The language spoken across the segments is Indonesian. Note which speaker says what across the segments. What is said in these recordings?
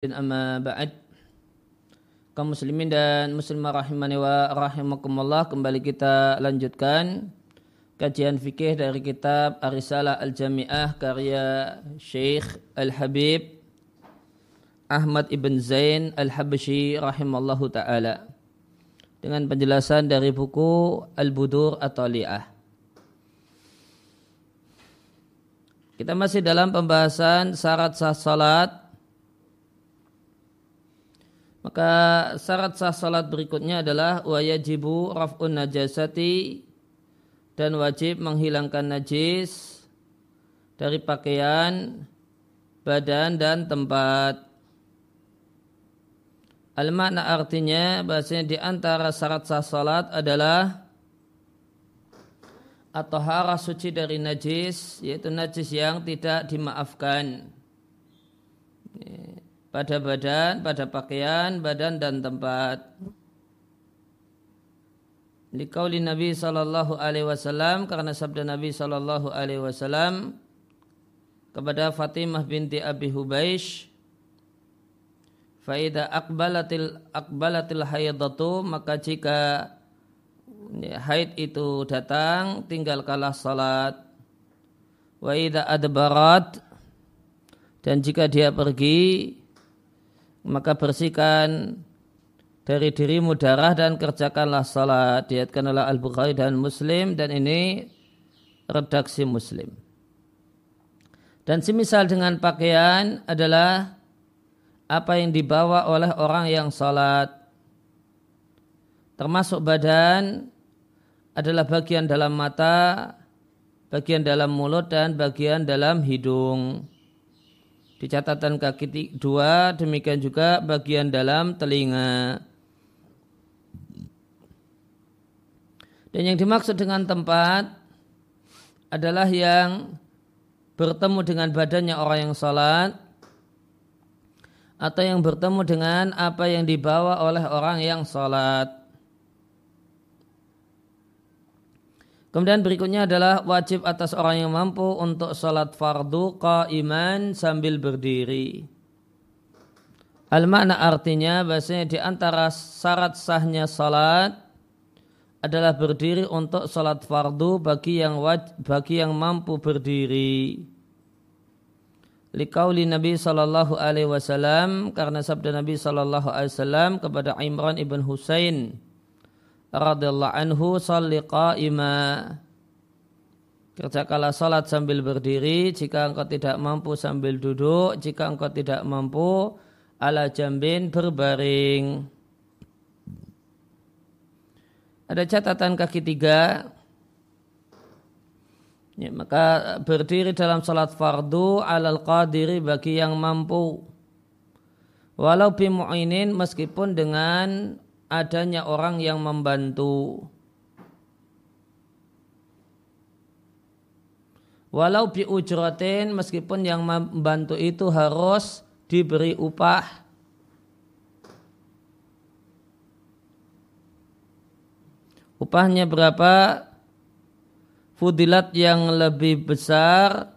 Speaker 1: amma ba'd. Kaum muslimin dan muslimah rahimani wa rahimakumullah kembali kita lanjutkan kajian fikih dari kitab Arisalah Al-Jami'ah karya Syekh Al-Habib Ahmad Ibn Zain Al-Habshi rahimallahu taala. Dengan penjelasan dari buku Al-Budur At-Tali'ah. Kita masih dalam pembahasan syarat sah salat maka syarat sah salat berikutnya adalah wajibu raf'un najasati dan wajib menghilangkan najis dari pakaian, badan dan tempat. Al-makna artinya bahasanya di antara syarat sah salat adalah atau hara suci dari najis yaitu najis yang tidak dimaafkan pada badan, pada pakaian, badan dan tempat. Likauli Nabi sallallahu alaihi wasallam karena sabda Nabi sallallahu alaihi wasallam kepada Fatimah binti Abi Hubaish Faida akbalatil akbalatil haidatu maka jika haid itu datang tinggal kalah salat wa idza adbarat dan jika dia pergi maka bersihkan dari dirimu darah dan kerjakanlah salat. Diatkan oleh Al-Bukhari dan Muslim. Dan ini redaksi Muslim. Dan semisal dengan pakaian adalah apa yang dibawa oleh orang yang salat. Termasuk badan adalah bagian dalam mata bagian dalam mulut dan bagian dalam hidung di catatan kaki dua, demikian juga bagian dalam telinga. Dan yang dimaksud dengan tempat adalah yang bertemu dengan badannya orang yang sholat atau yang bertemu dengan apa yang dibawa oleh orang yang sholat. Kemudian berikutnya adalah wajib atas orang yang mampu untuk sholat fardu qaiman sambil berdiri. Al makna artinya bahasanya di antara syarat sahnya salat adalah berdiri untuk salat fardu bagi yang waj, bagi yang mampu berdiri. Likauli Nabi sallallahu alaihi wasallam karena sabda Nabi sallallahu alaihi wasallam kepada Imran ibn Husain radhiyallahu anhu salli qa'ima. Kerjakanlah salat sambil berdiri jika engkau tidak mampu sambil duduk jika engkau tidak mampu ala jambin berbaring. Ada catatan kaki tiga. Ya, maka berdiri dalam salat fardu alal qadiri bagi yang mampu. Walau bimu'inin meskipun dengan adanya orang yang membantu. Walau bi ujratin meskipun yang membantu itu harus diberi upah. Upahnya berapa? Fudilat yang lebih besar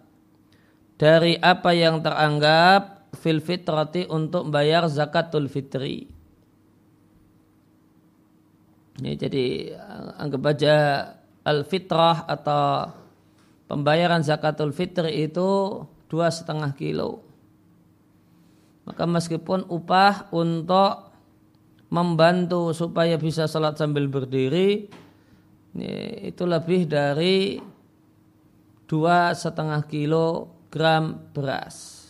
Speaker 1: dari apa yang teranggap fil fitrati untuk bayar zakatul fitri. Ini jadi anggap aja al-fitrah atau pembayaran zakatul fitri itu dua setengah kilo. Maka meskipun upah untuk membantu supaya bisa sholat sambil berdiri itu lebih dari dua setengah kilogram beras.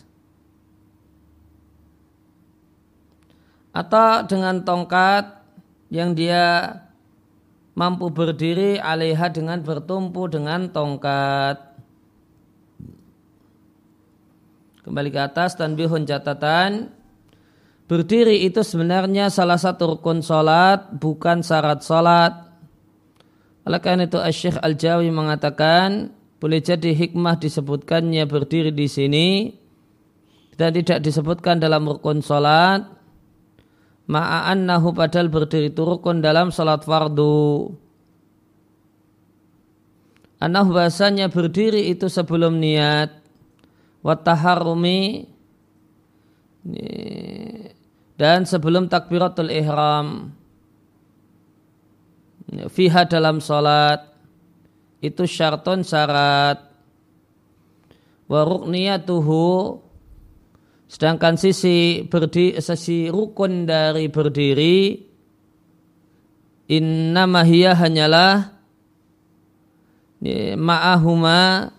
Speaker 1: Atau dengan tongkat yang dia mampu berdiri alaiha dengan bertumpu dengan tongkat. Kembali ke atas dan bihun catatan. Berdiri itu sebenarnya salah satu rukun sholat, bukan syarat sholat. Oleh karena itu Syekh Al-Jawi mengatakan, boleh jadi hikmah disebutkannya berdiri di sini, dan tidak disebutkan dalam rukun sholat, ma'annahu padahal berdiri turukun dalam salat fardu. Anahu bahasanya berdiri itu sebelum niat. Wataharumi dan sebelum takbiratul ihram. Fiha dalam salat. Itu syarton syarat. Wa rukniyatuhu sedangkan sisi berdiri sisi rukun dari berdiri innama hiya hanyalah ma'ahuma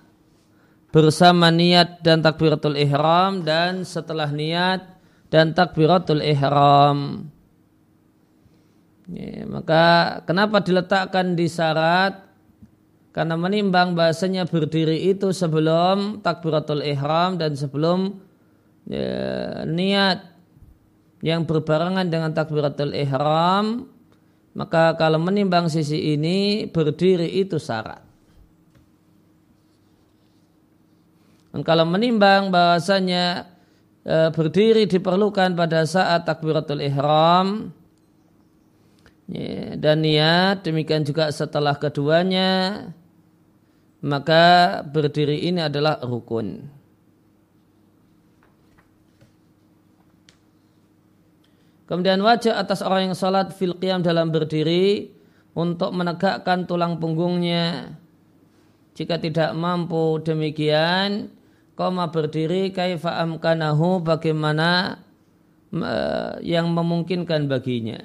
Speaker 1: bersama niat dan takbiratul ihram dan setelah niat dan takbiratul ihram. Maka kenapa diletakkan di syarat? Karena menimbang bahasanya berdiri itu sebelum takbiratul ihram dan sebelum ya, niat yang berbarengan dengan takbiratul ihram, maka kalau menimbang sisi ini berdiri itu syarat. Dan kalau menimbang bahasanya e, berdiri diperlukan pada saat takbiratul ihram ya, dan niat demikian juga setelah keduanya maka berdiri ini adalah rukun. Kemudian wajah atas orang yang sholat fil qiyam dalam berdiri untuk menegakkan tulang punggungnya. Jika tidak mampu demikian, koma berdiri kaifa amkanahu bagaimana yang memungkinkan baginya.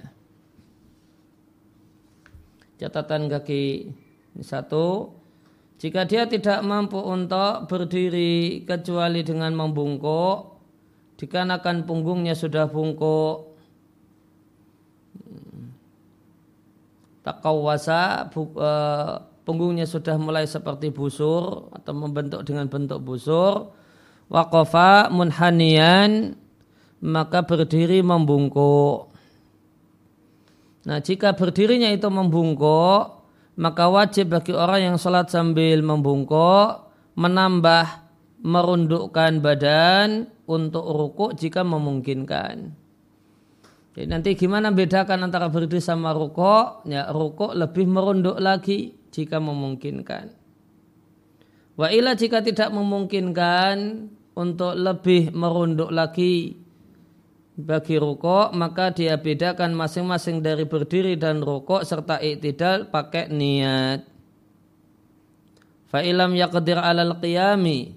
Speaker 1: Catatan kaki satu, jika dia tidak mampu untuk berdiri kecuali dengan membungkuk, dikarenakan punggungnya sudah bungkuk, takawasa uh, punggungnya sudah mulai seperti busur atau membentuk dengan bentuk busur waqafa munhanian maka berdiri membungkuk nah jika berdirinya itu membungkuk maka wajib bagi orang yang sholat sambil membungkuk menambah merundukkan badan untuk rukuk jika memungkinkan. Jadi nanti gimana bedakan antara berdiri sama rukuk? Ya rukuk lebih merunduk lagi jika memungkinkan. Wa ila jika tidak memungkinkan untuk lebih merunduk lagi bagi rukuk maka dia bedakan masing-masing dari berdiri dan rukuk serta iktidal pakai niat. Fa ilam yaqdir alal qiyami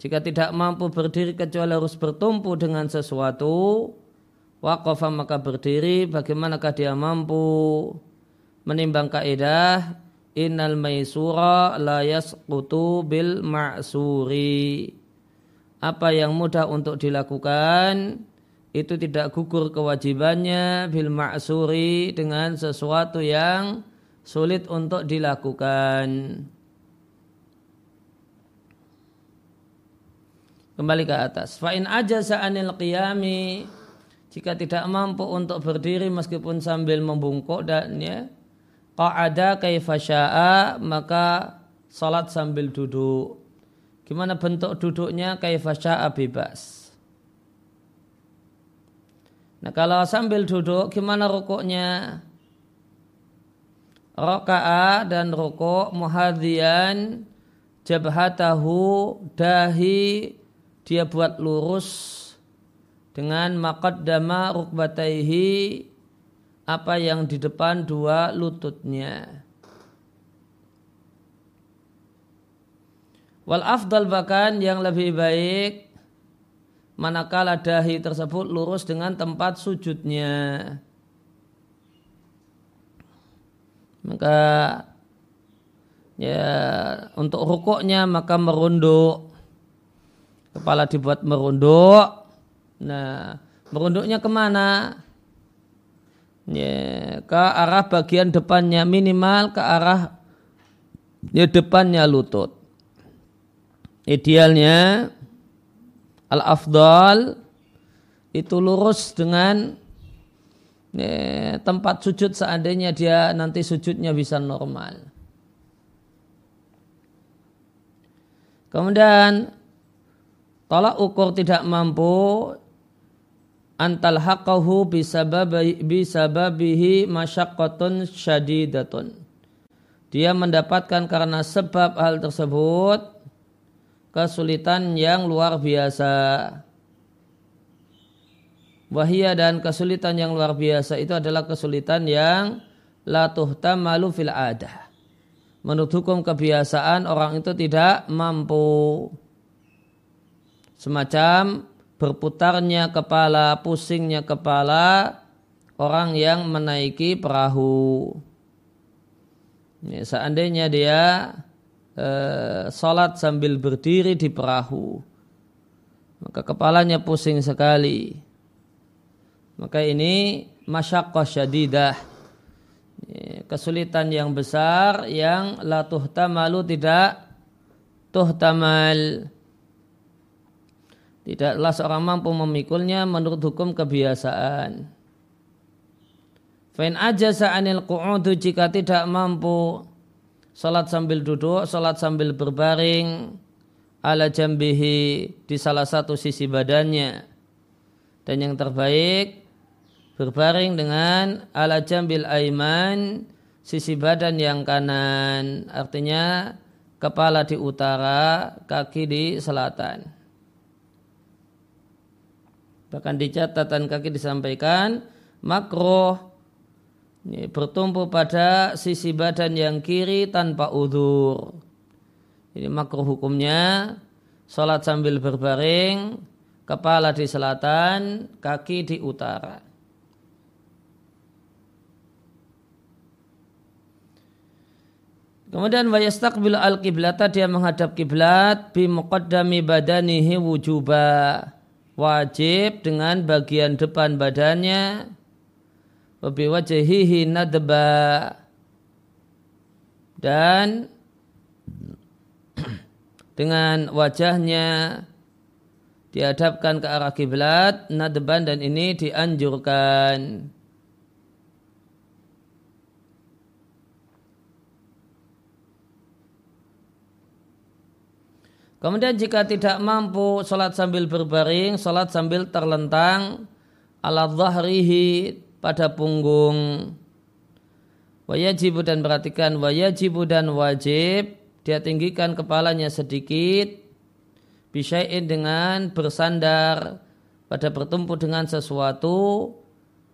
Speaker 1: jika tidak mampu berdiri kecuali harus bertumpu dengan sesuatu waqafa maka berdiri. Bagaimanakah dia mampu menimbang kaidah? Innal maisura la yasqutu bil ma'suri. Apa yang mudah untuk dilakukan itu tidak gugur kewajibannya bil ma'suri dengan sesuatu yang sulit untuk dilakukan. Kembali ke atas. Fa in ajaza anil qiyami jika tidak mampu untuk berdiri meskipun sambil membungkuk dan ya qa'ada kaifa syaa maka salat sambil duduk. Gimana bentuk duduknya kaifa syaa bebas. Nah kalau sambil duduk gimana rukuknya? Raka'a dan rukuk muhadhian jabhatahu dahi dia buat lurus dengan maqaddama rukbataihi apa yang di depan dua lututnya. Wal afdal bahkan yang lebih baik manakala dahi tersebut lurus dengan tempat sujudnya. Maka ya untuk rukuknya maka merunduk. Kepala dibuat merunduk. Nah, merunduknya ke mana? ya, ke arah bagian depannya minimal ke arah ya, depannya lutut. Idealnya al-afdal itu lurus dengan ya, tempat sujud seandainya dia nanti sujudnya bisa normal. Kemudian tolak ukur tidak mampu antal haqqahu bisababihi masyaqqatun syadidatun. Dia mendapatkan karena sebab hal tersebut kesulitan yang luar biasa. Wahia dan kesulitan yang luar biasa itu adalah kesulitan yang la malu fil adah. Menurut hukum kebiasaan orang itu tidak mampu semacam berputarnya kepala, pusingnya kepala orang yang menaiki perahu. Ya, seandainya dia eh, salat sambil berdiri di perahu, maka kepalanya pusing sekali maka ini masyaqqah syadidah. Kesulitan yang besar yang la tuhtamalu tidak tuhtamal. Tidaklah seorang mampu memikulnya menurut hukum kebiasaan. Fain aja anil qu'udu jika tidak mampu salat sambil duduk, salat sambil berbaring ala jambihi di salah satu sisi badannya. Dan yang terbaik berbaring dengan ala jambil aiman sisi badan yang kanan artinya kepala di utara kaki di selatan bahkan di catatan kaki disampaikan makroh ini bertumpu pada sisi badan yang kiri tanpa udur. Ini makruh hukumnya sholat sambil berbaring kepala di selatan kaki di utara. Kemudian wayastaqbil al kiblata dia menghadap kiblat bi muqaddami badanihi wujuba wajib dengan bagian depan badannya. Wa bi wajhihi nadba. Dan dengan wajahnya dihadapkan ke arah kiblat nadban dan ini dianjurkan Kemudian jika tidak mampu sholat sambil berbaring, sholat sambil terlentang ala zahrihi pada punggung. Wajibu dan perhatikan wajibu dan wajib dia tinggikan kepalanya sedikit bisain dengan bersandar pada bertumpu dengan sesuatu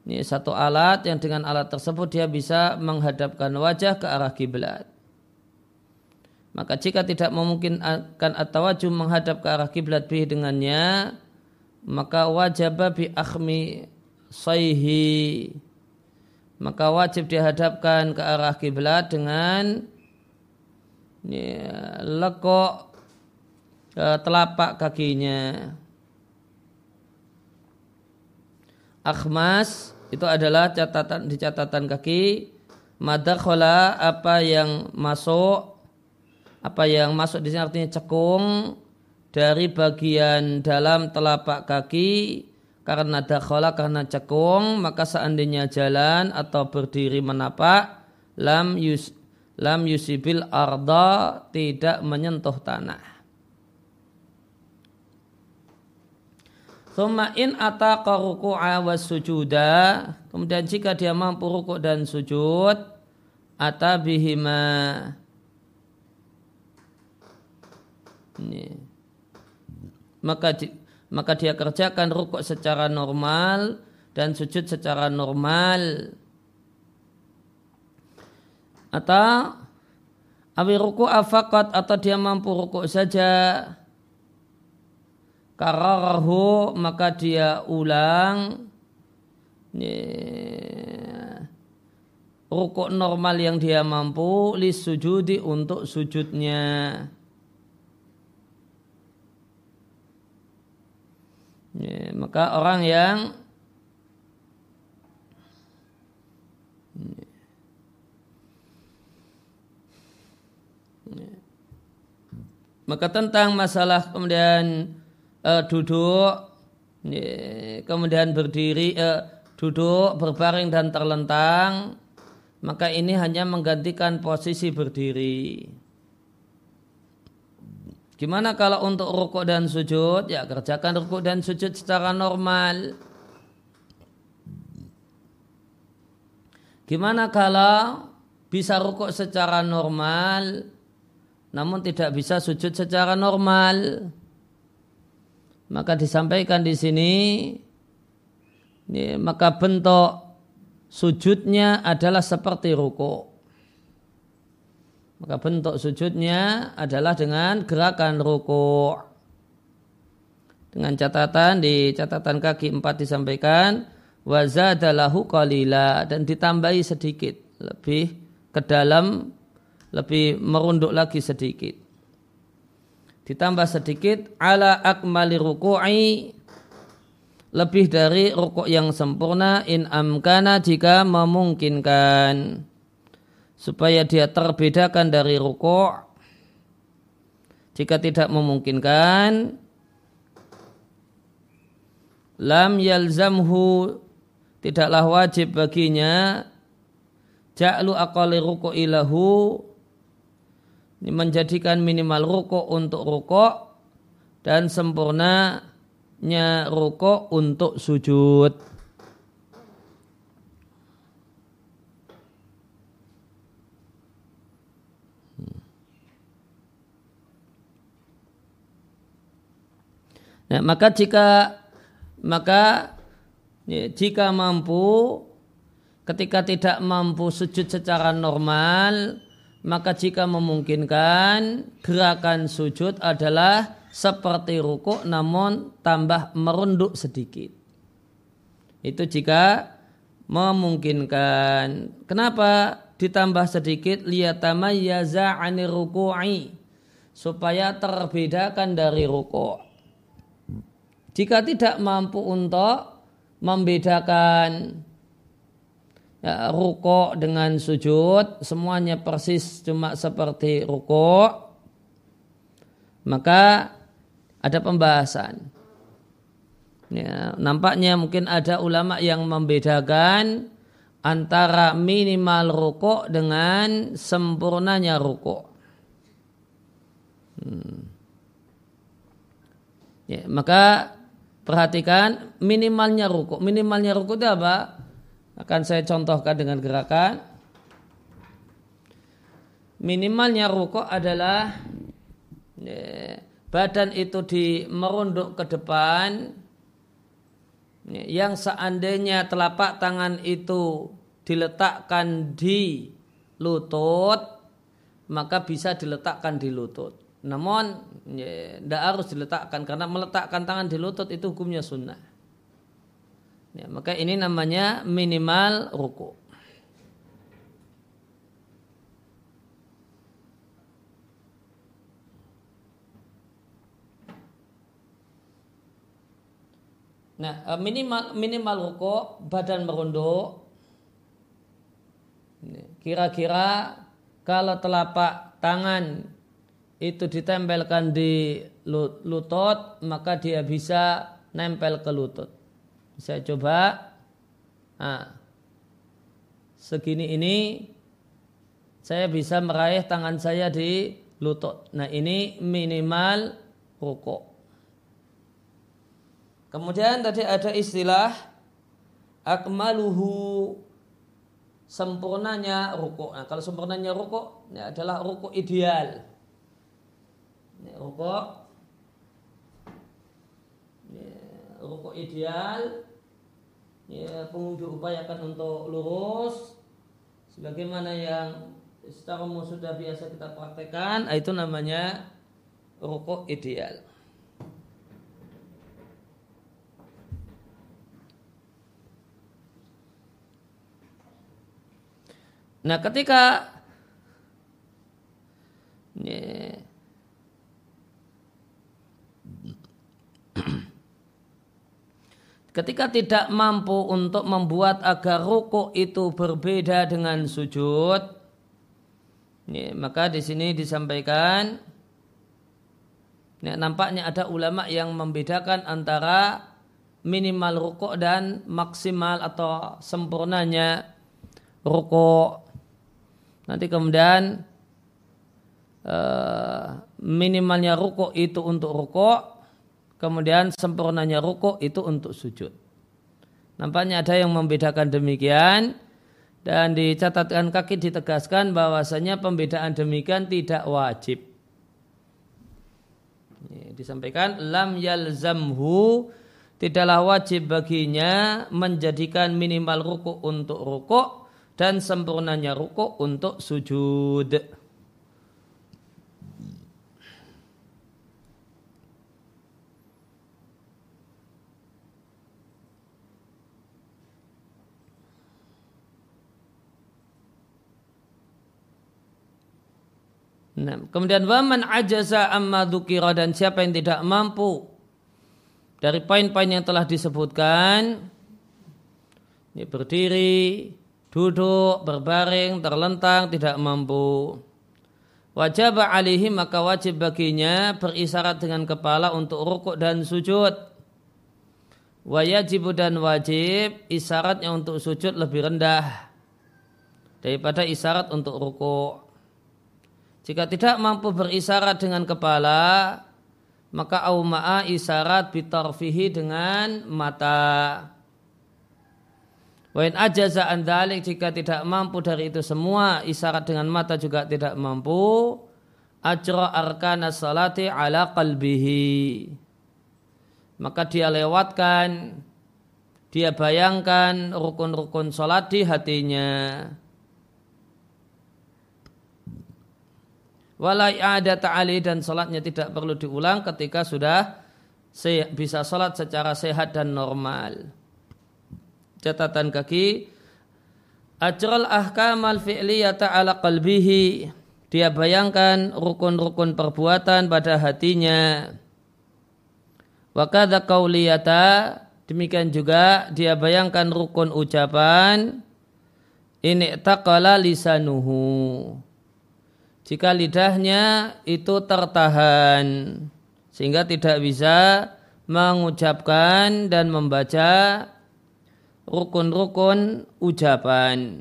Speaker 1: ini satu alat yang dengan alat tersebut dia bisa menghadapkan wajah ke arah kiblat. Maka jika tidak memungkinkan at-tawajjuh menghadap ke arah kiblat bih dengannya, maka wajib bi akhmi saihi. Maka wajib dihadapkan ke arah kiblat dengan ya, lekuk uh, telapak kakinya. Akhmas itu adalah catatan di catatan kaki madakhola apa yang masuk apa yang masuk di sini artinya cekung dari bagian dalam telapak kaki karena dakhala karena cekung maka seandainya jalan atau berdiri menapak lam yus lam yusibil arda tidak menyentuh tanah. Thumma in ataqa ruku'a was sujuda kemudian jika dia mampu rukuk dan sujud atabihima Maka maka dia kerjakan rukuk secara normal dan sujud secara normal. Atau awi ruku afakat atau dia mampu rukuk saja kararahu maka dia ulang rukuk normal yang dia mampu li sujudi untuk sujudnya. Ya, maka orang yang ya, maka tentang masalah kemudian uh, duduk ya, kemudian berdiri uh, duduk berbaring dan terlentang maka ini hanya menggantikan posisi berdiri Gimana kalau untuk rukuk dan sujud? Ya kerjakan rukuk dan sujud secara normal. Gimana kalau bisa rukuk secara normal namun tidak bisa sujud secara normal? Maka disampaikan di sini ya, maka bentuk sujudnya adalah seperti ruku. Maka bentuk sujudnya adalah dengan gerakan ruku. Dengan catatan di catatan kaki empat disampaikan wazadalahu qalila dan ditambahi sedikit lebih ke dalam lebih merunduk lagi sedikit. Ditambah sedikit ala akmali ruku'i lebih dari rukuk yang sempurna in amkana jika memungkinkan supaya dia terbedakan dari rukuk. Jika tidak memungkinkan. Lam yalzamhu. Tidaklah wajib baginya. Ja'lu aqali ruku ilahu. Menjadikan minimal ruku untuk ruku dan sempurna nya ruko untuk sujud. Nah, maka jika maka ya, jika mampu ketika tidak mampu sujud secara normal maka jika memungkinkan gerakan sujud adalah seperti ruku namun tambah merunduk sedikit. Itu jika memungkinkan. Kenapa ditambah sedikit liyatamayyaza 'anil ruku'i supaya terbedakan dari ruku'. Jika tidak mampu untuk membedakan ya, ruko dengan sujud semuanya persis cuma seperti ruko maka ada pembahasan. Ya, nampaknya mungkin ada ulama yang membedakan antara minimal rukuk dengan sempurnanya rukuk. Hmm. Ya, maka perhatikan minimalnya rukuk. Minimalnya rukuk itu apa? Akan saya contohkan dengan gerakan. Minimalnya rukuk adalah ya, badan itu di merunduk ke depan yang seandainya telapak tangan itu diletakkan di lutut maka bisa diletakkan di lutut namun tidak ya, harus diletakkan karena meletakkan tangan di lutut itu hukumnya sunnah ya, maka ini namanya minimal ruku Nah, eh, minimal minimal ruko badan merunduk. Kira-kira kalau telapak tangan itu ditempelkan di lutut, maka dia bisa nempel ke lutut. Saya coba. Nah, segini ini saya bisa meraih tangan saya di lutut. Nah, ini minimal rukuk. Kemudian tadi ada istilah akmaluhu sempurnanya ruku. Nah, kalau sempurnanya ruku ini adalah ruku ideal. Ini ruku ini ruku ideal. Ya, pengunjung upayakan untuk lurus sebagaimana yang secara umum sudah biasa kita praktekkan, itu namanya ruku ideal. Nah ketika ini, ketika tidak mampu untuk membuat agar ruku itu berbeda dengan sujud, ini, maka di sini disampaikan, ini, nampaknya ada ulama yang membedakan antara minimal ruku dan maksimal atau sempurnanya ruku Nanti kemudian uh, minimalnya ruko itu untuk ruko, kemudian sempurnanya ruko itu untuk sujud. Nampaknya ada yang membedakan demikian dan dicatatkan kaki ditegaskan bahwasanya pembedaan demikian tidak wajib. Ini disampaikan lam yalzamhu tidaklah wajib baginya menjadikan minimal ruku untuk ruku dan sempurnanya ruku untuk sujud. Nah, kemudian waman ajaza amma dzukira dan siapa yang tidak mampu dari poin-poin yang telah disebutkan ini berdiri, duduk, berbaring, terlentang, tidak mampu. Wajib alihi maka wajib baginya berisyarat dengan kepala untuk rukuk dan sujud. Wajibu dan wajib isyaratnya untuk sujud lebih rendah daripada isyarat untuk rukuk. Jika tidak mampu berisyarat dengan kepala, maka auma'a isyarat bitarfihi dengan mata. Wain ajaza andalik jika tidak mampu dari itu semua, isyarat dengan mata juga tidak mampu. Ajra arkana salati ala qalbihi. Maka dia lewatkan, dia bayangkan rukun-rukun salat di hatinya. Walai ada ta'ali dan sholatnya tidak perlu diulang ketika sudah bisa sholat secara sehat dan normal. Catatan kaki. Ajral ahkamal fi'liyata ala qalbihi. Dia bayangkan rukun-rukun perbuatan pada hatinya. Wakada kauliyata. Demikian juga dia bayangkan rukun ucapan. Ini taqala lisanuhu jika lidahnya itu tertahan sehingga tidak bisa mengucapkan dan membaca rukun-rukun ucapan.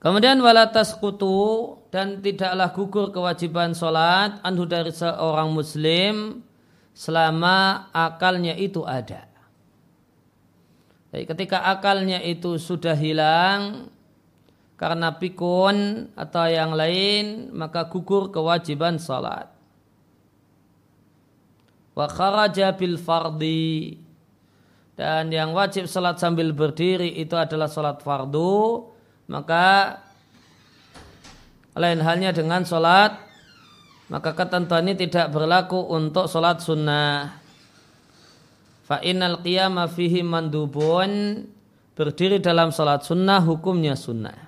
Speaker 1: Kemudian walatas kutu dan tidaklah gugur kewajiban sholat anhu dari seorang muslim selama akalnya itu ada. Jadi ketika akalnya itu sudah hilang, karena pikun atau yang lain maka gugur kewajiban salat. Wa kharaja bil fardi dan yang wajib salat sambil berdiri itu adalah salat fardu maka lain halnya dengan salat maka ketentuan ini tidak berlaku untuk salat sunnah. Fa innal qiyama fihi mandubun berdiri dalam salat sunnah hukumnya sunnah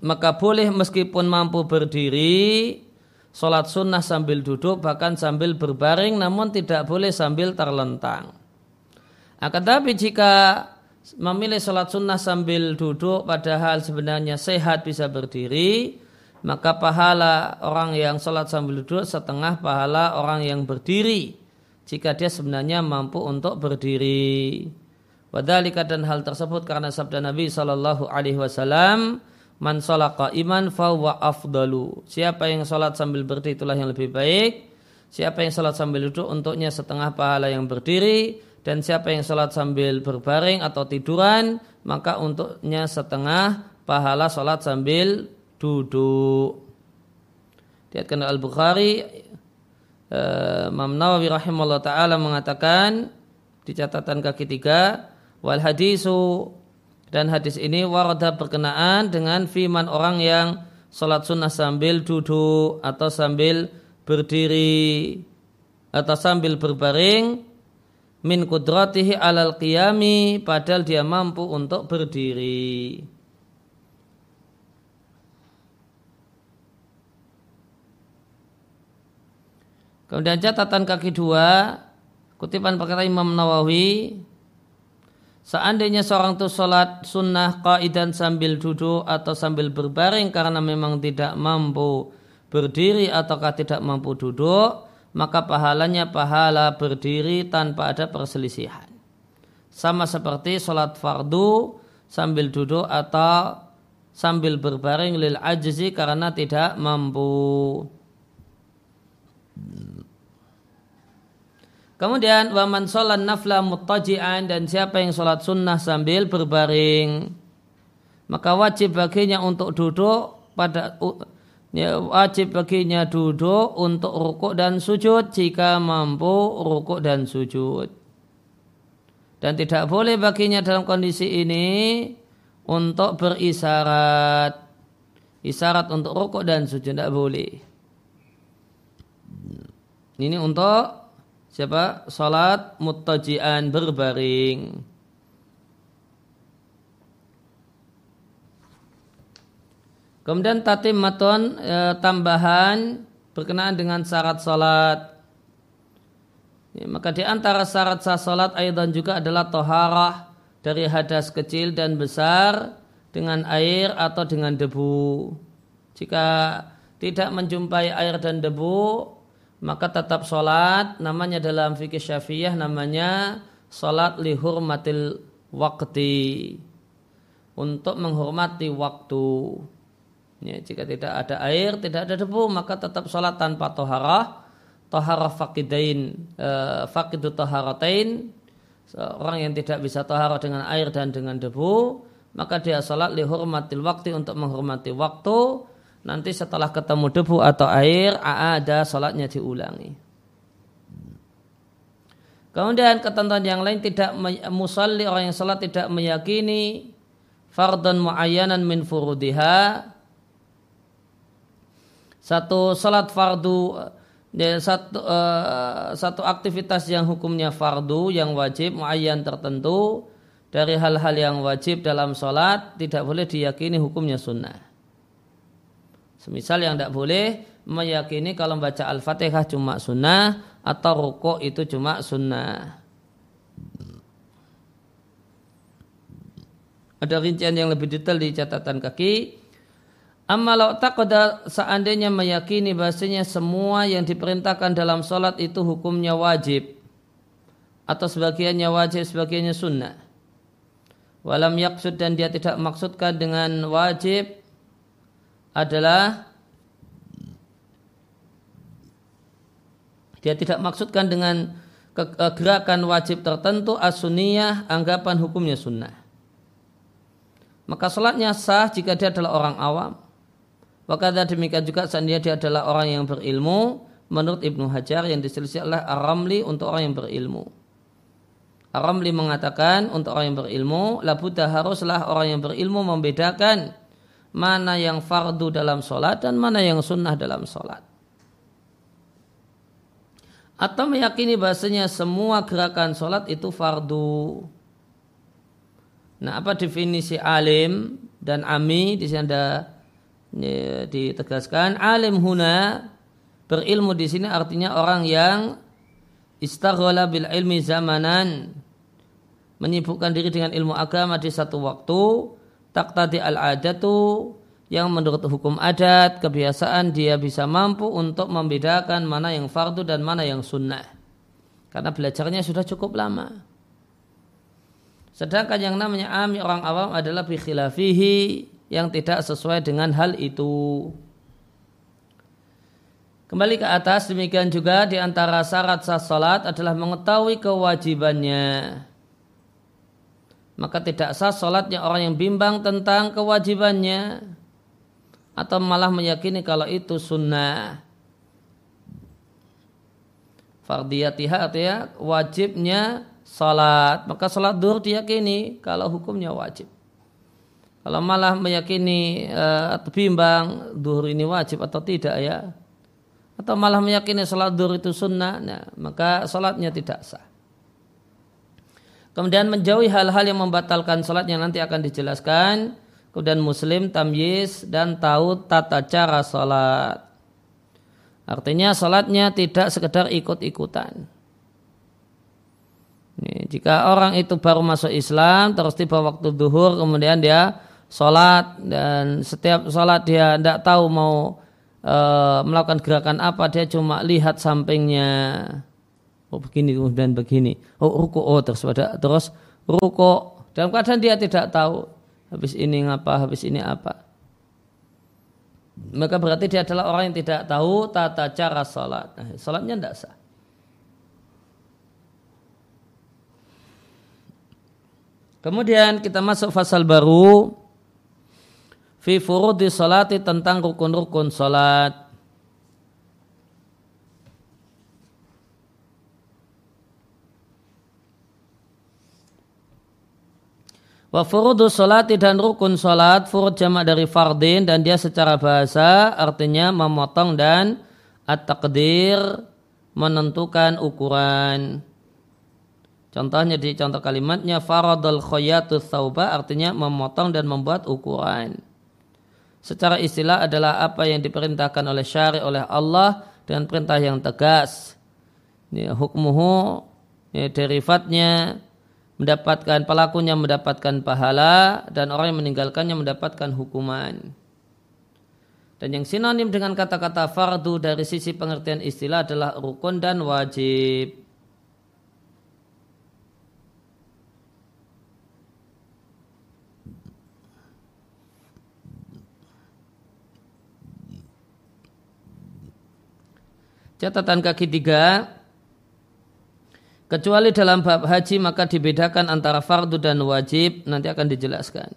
Speaker 1: maka boleh meskipun mampu berdiri sholat sunnah sambil duduk bahkan sambil berbaring namun tidak boleh sambil terlentang akan tapi jika memilih sholat sunnah sambil duduk padahal sebenarnya sehat bisa berdiri maka pahala orang yang sholat sambil duduk setengah pahala orang yang berdiri jika dia sebenarnya mampu untuk berdiri. Wadhalika dan hal tersebut karena sabda Nabi Shallallahu Alaihi Wasallam, Man salaka iman fawa afdalu. Siapa yang salat sambil berdiri itulah yang lebih baik. Siapa yang salat sambil duduk untuknya setengah pahala yang berdiri dan siapa yang salat sambil berbaring atau tiduran maka untuknya setengah pahala salat sambil duduk. Diatkan Al-Bukhari uh, Imam Nawawi rahimahullah taala mengatakan di catatan kaki tiga wal hadisu dan hadis ini warada berkenaan dengan firman orang yang sholat sunnah sambil duduk atau sambil berdiri atau sambil berbaring min kudratihi alal qiyami padahal dia mampu untuk berdiri. Kemudian catatan kaki dua kutipan perkataan Imam Nawawi Seandainya seorang itu sholat sunnah kaidan sambil duduk atau sambil berbaring karena memang tidak mampu berdiri ataukah tidak mampu duduk, maka pahalanya pahala berdiri tanpa ada perselisihan. Sama seperti sholat fardu sambil duduk atau sambil berbaring lil ajzi karena tidak mampu. Kemudian waman sholat nafla muttaji'an dan siapa yang sholat sunnah sambil berbaring maka wajib baginya untuk duduk pada ya, wajib baginya duduk untuk rukuk dan sujud jika mampu rukuk dan sujud. Dan tidak boleh baginya dalam kondisi ini untuk berisarat. Isarat untuk rukuk dan sujud tidak boleh. Ini untuk siapa? Salat mutajian berbaring. Kemudian tatimmatun e, tambahan berkenaan dengan syarat salat. Ya, maka di antara syarat sah salat aidan juga adalah toharah dari hadas kecil dan besar dengan air atau dengan debu. Jika tidak menjumpai air dan debu, maka tetap sholat namanya dalam fikih syafi'iyah namanya sholat lihurmatil wakti untuk menghormati waktu. Ya, jika tidak ada air, tidak ada debu, maka tetap sholat tanpa toharah. Toharah fakidain, e, fakidu toharatain. Orang yang tidak bisa toharah dengan air dan dengan debu, maka dia sholat lihurmatil waktu untuk menghormati waktu. Nanti setelah ketemu debu atau air, ada sholatnya diulangi. Kemudian ketentuan yang lain tidak musalli orang yang sholat tidak meyakini fardun muayyanan min furudiha satu salat fardu ya, satu uh, satu aktivitas yang hukumnya fardu yang wajib muayyan tertentu dari hal-hal yang wajib dalam salat tidak boleh diyakini hukumnya sunnah. Semisal yang tidak boleh meyakini kalau membaca Al-Fatihah cuma sunnah atau rukuk itu cuma sunnah. Ada rincian yang lebih detail di catatan kaki. Amma taqada seandainya meyakini bahasanya semua yang diperintahkan dalam sholat itu hukumnya wajib atau sebagiannya wajib, sebagiannya sunnah. Walam yaksud dan dia tidak maksudkan dengan wajib adalah dia tidak maksudkan dengan gerakan wajib tertentu asuniyah anggapan hukumnya sunnah. Maka sholatnya sah jika dia adalah orang awam Wakata demikian juga seandainya dia adalah orang yang berilmu menurut Ibnu Hajar yang diselisih oleh Ar-Ramli untuk orang yang berilmu. Ar-Ramli mengatakan untuk orang yang berilmu, labudah haruslah orang yang berilmu membedakan mana yang fardu dalam sholat dan mana yang sunnah dalam sholat. Atau meyakini bahasanya semua gerakan sholat itu fardu. Nah apa definisi alim dan ami? Di sini ada ya, ditegaskan alim huna berilmu di sini artinya orang yang istaghala bil ilmi zamanan menyibukkan diri dengan ilmu agama di satu waktu tak tadi al adatu yang menurut hukum adat kebiasaan dia bisa mampu untuk membedakan mana yang fardu dan mana yang sunnah karena belajarnya sudah cukup lama sedangkan yang namanya ami orang awam adalah bikhilafihi yang tidak sesuai dengan hal itu. Kembali ke atas, demikian juga di antara syarat sah salat adalah mengetahui kewajibannya. Maka tidak sah salatnya orang yang bimbang tentang kewajibannya atau malah meyakini kalau itu sunnah. Fardiyatiha artinya wajibnya salat. Maka salat dur diyakini kalau hukumnya wajib. Kalau malah meyakini uh, atau bimbang duhur ini wajib atau tidak ya, atau malah meyakini sholat duhur itu sunnah, nah, maka sholatnya tidak sah. Kemudian menjauhi hal-hal yang membatalkan sholat yang nanti akan dijelaskan. Kemudian muslim, tamyiz, dan tahu tata cara sholat. Artinya sholatnya tidak sekedar ikut-ikutan. Jika orang itu baru masuk Islam, terus tiba waktu duhur, kemudian dia sholat dan setiap sholat dia tidak tahu mau e, melakukan gerakan apa dia cuma lihat sampingnya oh begini kemudian begini. Oh ruku oh terus pada terus ruku dalam keadaan dia tidak tahu habis ini ngapa habis ini apa. Maka berarti dia adalah orang yang tidak tahu tata cara sholat. Nah, sholatnya tidak sah. Kemudian kita masuk fasal baru. Fi furudi salati tentang rukun-rukun salat. Wa furudu salati dan rukun salat furud jamak dari fardin dan dia secara bahasa artinya memotong dan at-taqdir menentukan ukuran. Contohnya di contoh kalimatnya faradul khayatu thauba artinya memotong dan membuat ukuran. Secara istilah adalah apa yang diperintahkan oleh syari oleh Allah dengan perintah yang tegas. Ini hukmuhu ini derivatnya mendapatkan pelakunya mendapatkan pahala dan orang yang meninggalkannya mendapatkan hukuman. Dan yang sinonim dengan kata-kata fardu dari sisi pengertian istilah adalah rukun dan wajib. Catatan kaki tiga, kecuali dalam bab haji maka dibedakan antara fardu dan wajib nanti akan dijelaskan.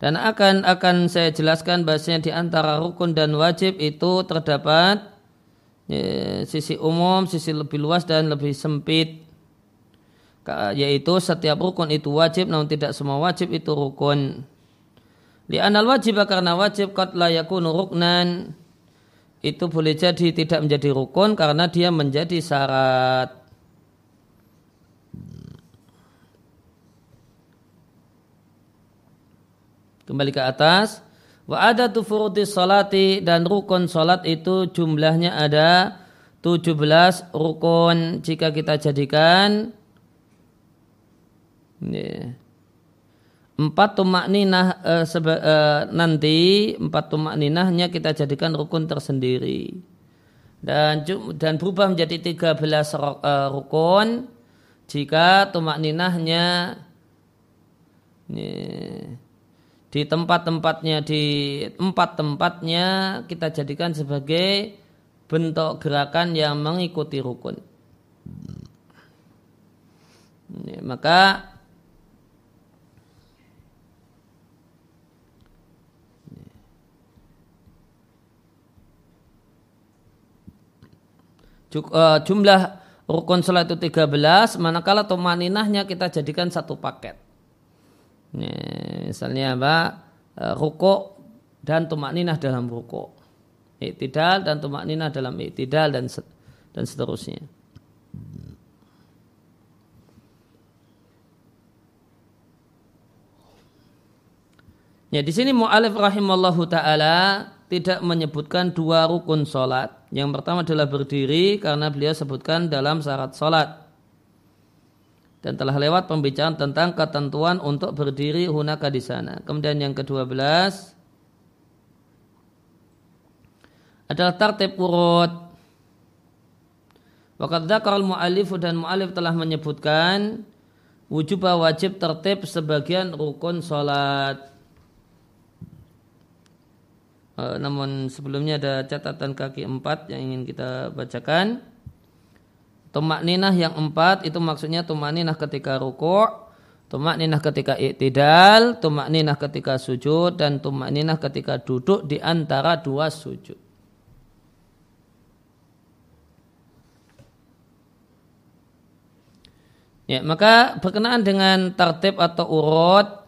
Speaker 1: Dan akan akan saya jelaskan bahasanya di antara rukun dan wajib itu terdapat ya, sisi umum, sisi lebih luas dan lebih sempit. Yaitu setiap rukun itu wajib namun tidak semua wajib itu rukun. Di anal wajib karena wajib kot layakunu ruknan itu boleh jadi tidak menjadi rukun karena dia menjadi syarat. Kembali ke atas. Wa ada tufurudi salati dan rukun salat itu jumlahnya ada 17 rukun jika kita jadikan yeah empat tumak ninah e, seba, e, nanti empat tumak ninahnya kita jadikan rukun tersendiri dan dan berubah menjadi tiga belas e, rukun jika tumak ninahnya ini, di tempat-tempatnya di empat tempatnya kita jadikan sebagai bentuk gerakan yang mengikuti rukun. Ini, maka jumlah rukun salat itu 13 manakala tumaninahnya kita jadikan satu paket. Misalnya apa eh, ruko dan tumaninah dalam ruko iktidal dan tumaninah dalam iktidal dan dan seterusnya. Ya di sini mu'alif rahimallahu taala tidak menyebutkan dua rukun solat. Yang pertama adalah berdiri karena beliau sebutkan dalam syarat solat. Dan telah lewat pembicaraan tentang ketentuan untuk berdiri hunaka di sana. Kemudian yang kedua belas adalah tartib urut. Wakat dzakar mu'alifu dan mu'alif telah menyebutkan wujub wajib tertib sebagian rukun solat. Eh, namun sebelumnya ada catatan kaki empat yang ingin kita bacakan. Tumak ninah yang empat itu maksudnya tumak ninah ketika ruku' tumak ninah ketika iktidal, tumak ninah ketika sujud, dan tumak ninah ketika duduk di antara dua sujud. Ya, maka berkenaan dengan tertib atau urut,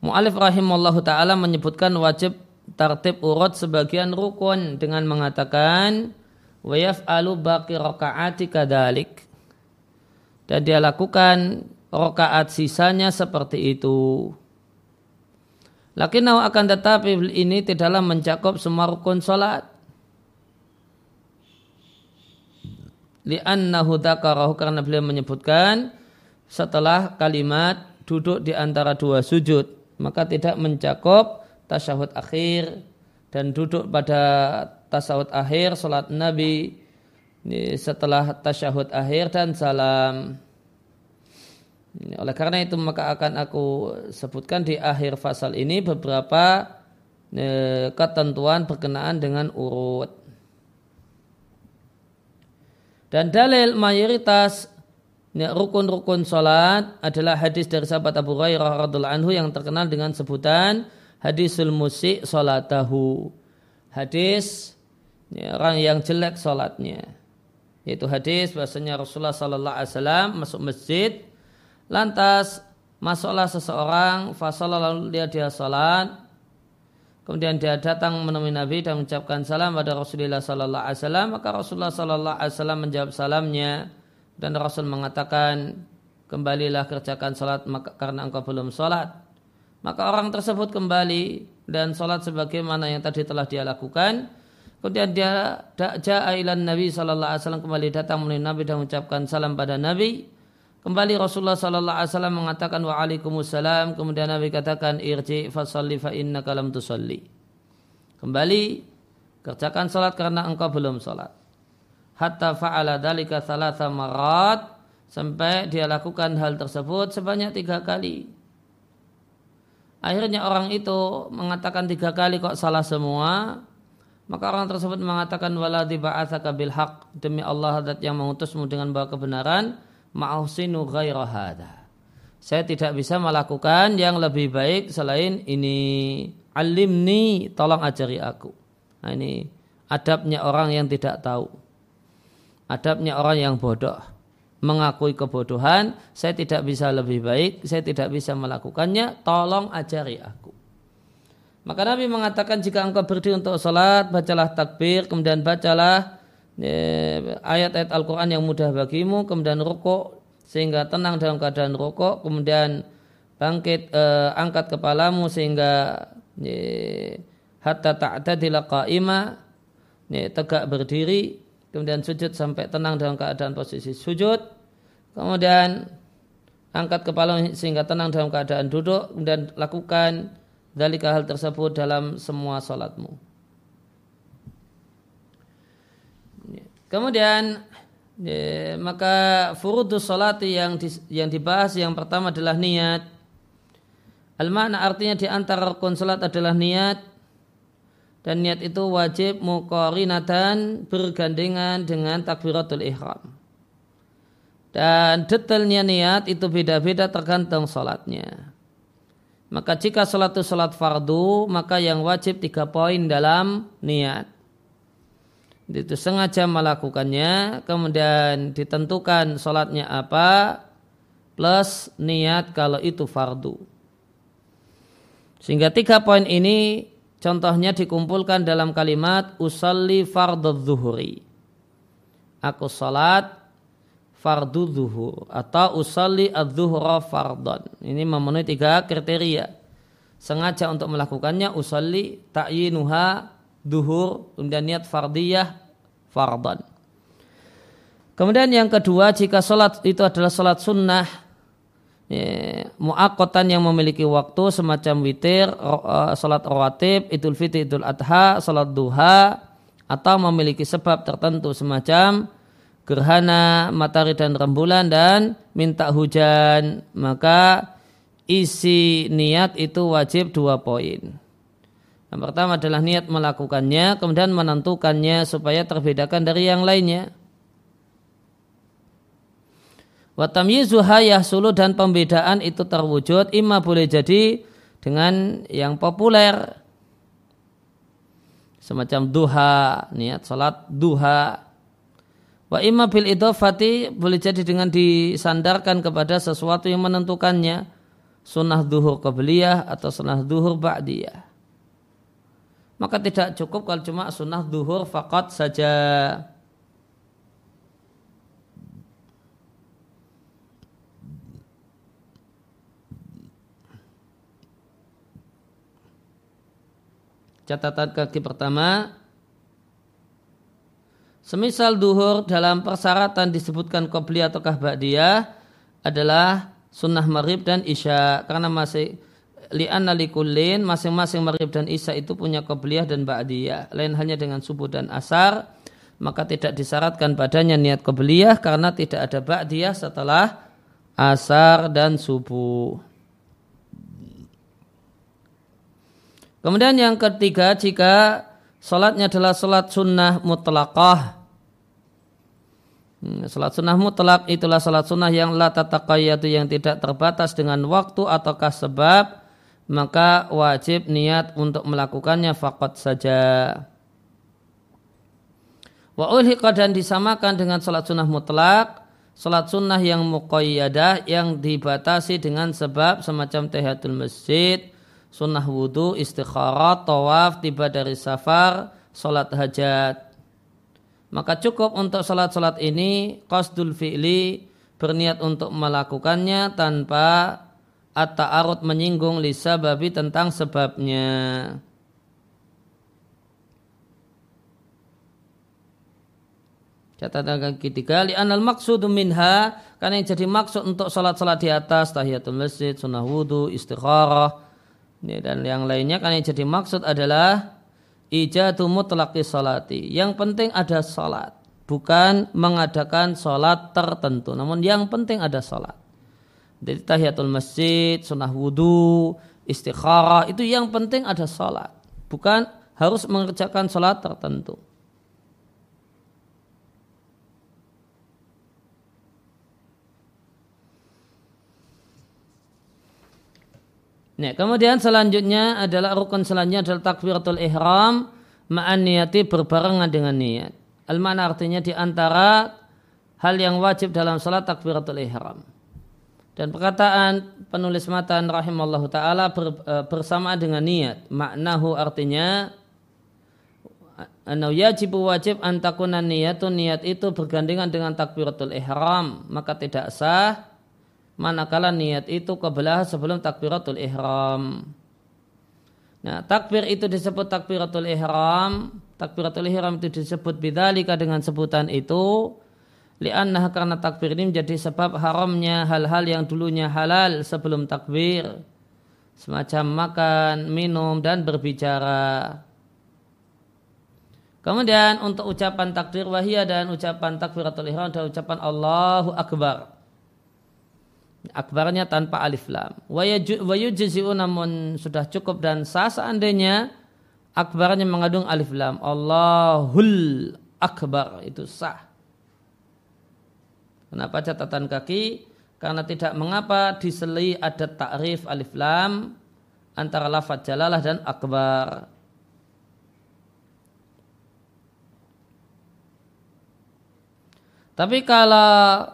Speaker 1: Mu'alif rahimallahu ta'ala menyebutkan wajib tartib urut sebagian rukun dengan mengatakan wa yaf'alu baqi rakaati kadalik dan dia lakukan rakaat sisanya seperti itu. Lakinnau akan tetapi ini tidaklah mencakup semua rukun salat. Li'annahu dzakarahu karena beliau menyebutkan setelah kalimat duduk di antara dua sujud maka tidak mencakup tasyahud akhir dan duduk pada tasyahud akhir salat Nabi setelah tasyahud akhir dan salam. Oleh karena itu maka akan aku sebutkan di akhir fasal ini beberapa ketentuan berkenaan dengan urut. Dan dalil mayoritas rukun-rukun salat adalah hadis dari sahabat Abu Hurairah radhiallahu anhu yang terkenal dengan sebutan hadisul musik salatahu. Hadis ya, orang yang jelek salatnya. Yaitu hadis bahasanya Rasulullah sallallahu alaihi wasallam masuk masjid lantas masuklah seseorang fasalah lalu dia dia salat kemudian dia datang menemui Nabi dan mengucapkan salam pada Rasulullah sallallahu alaihi wasallam maka Rasulullah sallallahu alaihi wasallam menjawab salamnya dan Rasul mengatakan kembalilah kerjakan salat karena engkau belum salat maka orang tersebut kembali dan salat sebagaimana yang tadi telah dia lakukan. Kemudian dia ja'a ilan Nabi sallallahu alaihi wasallam kembali datang menemui Nabi dan mengucapkan salam pada Nabi. Kembali Rasulullah sallallahu alaihi wasallam mengatakan waalaikumsalam kemudian Nabi katakan irji fasalli fa innaka lam tusalli. Kembali kerjakan salat karena engkau belum salat hatta fa'ala dalika thalatha marat sampai dia lakukan hal tersebut sebanyak tiga kali. Akhirnya orang itu mengatakan tiga kali kok salah semua. Maka orang tersebut mengatakan wala ba'atsaka bil haq demi Allah hadat yang mengutusmu dengan bawa kebenaran ma'usinu ghaira hadha. Saya tidak bisa melakukan yang lebih baik selain ini. Alimni, tolong ajari aku. Nah ini adabnya orang yang tidak tahu adabnya orang yang bodoh mengakui kebodohan saya tidak bisa lebih baik saya tidak bisa melakukannya tolong ajari aku. Maka Nabi mengatakan jika engkau berdiri untuk sholat bacalah takbir kemudian bacalah eh, ayat-ayat Al-Quran yang mudah bagimu kemudian rukuk sehingga tenang dalam keadaan rukuk kemudian bangkit eh, angkat kepalamu sehingga eh, hatta ta'tadila qa'ima eh, tegak berdiri kemudian sujud sampai tenang dalam keadaan posisi sujud, kemudian angkat kepala sehingga tenang dalam keadaan duduk, kemudian lakukan dalika hal tersebut dalam semua sholatmu. Kemudian ya, maka furudus salati yang di, yang dibahas yang pertama adalah niat. Al-makna artinya di antara rukun salat adalah niat dan niat itu wajib muqarinatan bergandengan dengan takbiratul ihram. Dan detailnya niat itu beda-beda tergantung sholatnya. Maka jika sholat itu sholat fardu, maka yang wajib tiga poin dalam niat. Itu sengaja melakukannya, kemudian ditentukan sholatnya apa, plus niat kalau itu fardu. Sehingga tiga poin ini Contohnya dikumpulkan dalam kalimat usalli fardhu zuhuri. Aku salat fardu zuhur atau usalli adzuhra fardon. Ini memenuhi tiga kriteria. Sengaja untuk melakukannya usalli ta'yinuha duhur kemudian niat fardiyah fardon. Kemudian yang kedua jika salat itu adalah salat sunnah muakotan yang memiliki waktu semacam witir, uh, salat rawatib, idul fitri, idul adha, salat duha, atau memiliki sebab tertentu semacam gerhana, matahari dan rembulan dan minta hujan, maka isi niat itu wajib dua poin. Yang pertama adalah niat melakukannya, kemudian menentukannya supaya terbedakan dari yang lainnya. Watamyizuha yahsulu dan pembedaan itu terwujud imma boleh jadi dengan yang populer. Semacam duha niat salat duha. Wa imma bil idofati boleh jadi dengan disandarkan kepada sesuatu yang menentukannya. Sunnah duhur qabliyah atau sunnah duhur ba'diyah. Maka tidak cukup kalau cuma sunnah duhur fakat saja Catatan kaki pertama, semisal duhur dalam persyaratan disebutkan qobli ataukah ba'diyah adalah sunnah maghrib dan isya. Karena masih li'anna likullin masing-masing maghrib dan isya itu punya qobliyah dan ba'diyah. Lain hanya dengan subuh dan asar maka tidak disyaratkan padanya niat qobliyah karena tidak ada ba'diyah setelah asar dan subuh Kemudian yang ketiga jika sholatnya adalah sholat sunnah mutlaqah Hmm, salat sunnah mutlak itulah salat sunnah yang la tataqayyadu yang tidak terbatas dengan waktu ataukah sebab maka wajib niat untuk melakukannya fakat saja. Wa dan disamakan dengan salat sunnah mutlak, salat sunnah yang muqayyadah yang dibatasi dengan sebab semacam tahiyatul masjid, sunnah wudhu, istikharat, tawaf, tiba dari safar, salat hajat. Maka cukup untuk salat-salat ini qasdul fi'li berniat untuk melakukannya tanpa at-ta'arud menyinggung lisa babi tentang sebabnya. Catatan kaki tiga, li'anal maksudu minha, karena yang jadi maksud untuk salat-salat di atas, tahiyatul masjid, sunnah wudhu, istikharah, dan yang lainnya, karena yang jadi maksud adalah ijadu mutlaqi salati. Yang penting ada salat. Bukan mengadakan salat tertentu. Namun yang penting ada salat. Jadi tahiyatul masjid, sunnah wudhu, istikharah. Itu yang penting ada salat. Bukan harus mengerjakan salat tertentu. Nah, kemudian selanjutnya adalah rukun selanjutnya adalah takbiratul ihram ma'an niyati berbarengan dengan niat. Al-mana artinya di antara hal yang wajib dalam salat takbiratul ihram. Dan perkataan penulis matan rahimallahu taala ber, e, bersamaan dengan niat. Maknahu artinya Anau yajibu wajib antakunan niyatun niat itu bergandengan dengan takbiratul ihram maka tidak sah manakala niat itu kebelah sebelum takbiratul ihram. Nah, takbir itu disebut takbiratul ihram. Takbiratul ihram itu disebut bidzalika dengan sebutan itu li'annaha karena takbir ini menjadi sebab haramnya hal-hal yang dulunya halal sebelum takbir. Semacam makan, minum dan berbicara. Kemudian untuk ucapan takbir wahiyah dan ucapan takbiratul ihram dan ucapan Allahu Akbar. Akbarnya tanpa alif lam. Wayujizi'u namun sudah cukup dan sah seandainya akbarnya mengandung alif lam. Allahul akbar itu sah. Kenapa catatan kaki? Karena tidak mengapa diseli ada takrif alif lam antara lafaz jalalah dan akbar. Tapi kalau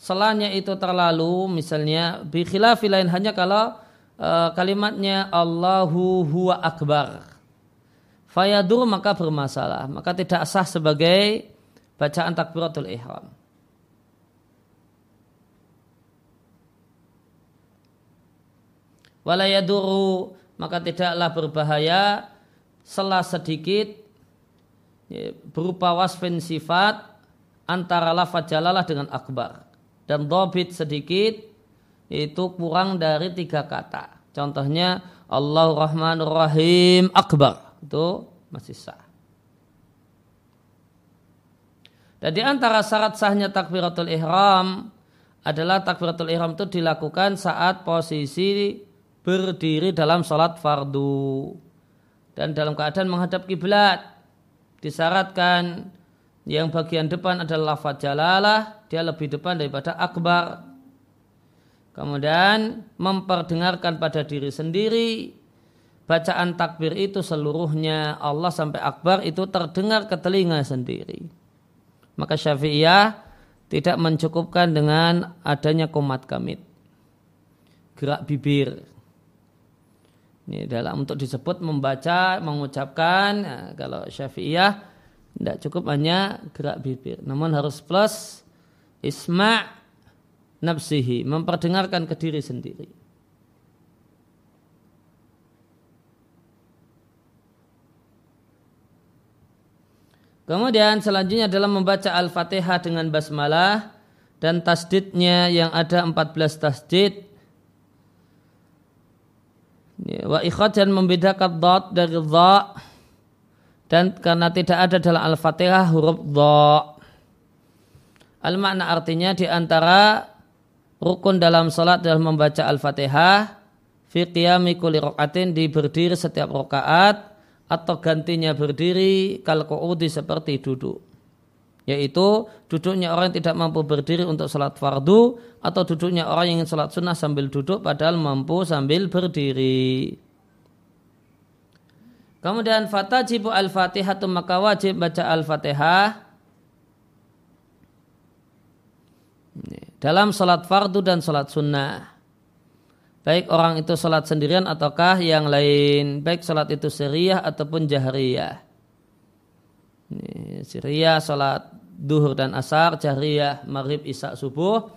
Speaker 1: selanya itu terlalu misalnya bi khilafi lain. Hanya kalau uh, kalimatnya Allahu huwa akbar. Fayadur maka bermasalah. Maka tidak sah sebagai bacaan takbiratul ihram. Walayaduru maka tidaklah berbahaya. Selah sedikit ya, berupa wasfin sifat antara lafaz jalalah dengan akbar dan dobit sedikit itu kurang dari tiga kata. Contohnya Allah Rahman Rahim Akbar itu masih sah. Dan di antara syarat sahnya takbiratul ihram adalah takbiratul ihram itu dilakukan saat posisi berdiri dalam sholat fardu dan dalam keadaan menghadap kiblat disyaratkan yang bagian depan adalah lafaz jalalah dia lebih depan daripada akbar. Kemudian memperdengarkan pada diri sendiri bacaan takbir itu seluruhnya Allah sampai akbar itu terdengar ke telinga sendiri. Maka Syafi'iyah tidak mencukupkan dengan adanya komat kamit. Gerak bibir. Ini dalam untuk disebut membaca, mengucapkan. Nah, kalau Syafi'iyah tidak cukup hanya gerak bibir. Namun harus plus isma' nafsihi, memperdengarkan ke diri sendiri. Kemudian selanjutnya adalah membaca Al-Fatihah dengan basmalah dan tasdidnya yang ada 14 tasdid. Wa ikhad dan membedakan dot dari dha dan karena tidak ada dalam Al-Fatihah huruf dha. Al-makna artinya di antara rukun dalam salat dalam membaca Al-Fatihah fi qiyami di berdiri setiap rakaat atau gantinya berdiri kal qu'udi seperti duduk. yaitu duduknya orang yang tidak mampu berdiri untuk sholat fardu atau duduknya orang yang ingin sholat sunnah sambil duduk padahal mampu sambil berdiri. Kemudian fatajibu al-fatihah maka wajib baca al-fatihah dalam sholat fardu dan sholat sunnah. Baik orang itu sholat sendirian ataukah yang lain. Baik sholat itu siriyah ataupun jahriyah. Siriyah sholat duhur dan asar, jahriyah, maghrib, isya, subuh.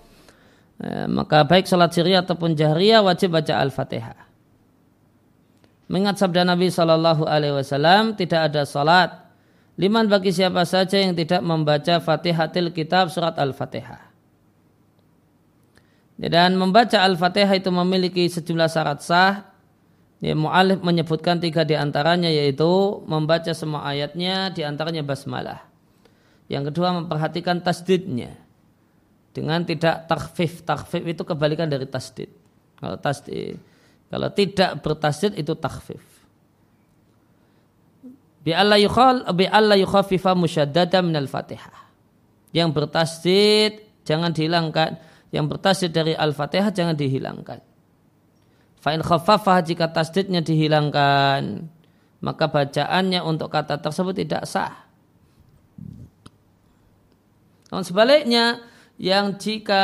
Speaker 1: Eh, maka baik sholat siriyah ataupun jahriyah wajib baca al-fatihah. Mengingat sabda Nabi Shallallahu Alaihi Wasallam tidak ada sholat liman bagi siapa saja yang tidak membaca Fatihatil Kitab surat Al-Fatihah. Dan membaca Al-Fatihah itu memiliki sejumlah syarat sah. Ya, Mu'alif menyebutkan tiga di antaranya yaitu membaca semua ayatnya di antaranya basmalah. Yang kedua memperhatikan tasdidnya dengan tidak takfif. Takfif itu kebalikan dari tasdid. Kalau tasdid, kalau tidak bertasdid itu takfif. Bi Allah yukhal bi Allah yukhafifa musyaddada minal Fatihah. Yang bertasdid jangan dihilangkan yang bertasdid dari Al-Fatihah jangan dihilangkan. Fa'in khaffafah jika tasdidnya dihilangkan, maka bacaannya untuk kata tersebut tidak sah. Namun sebaliknya, yang jika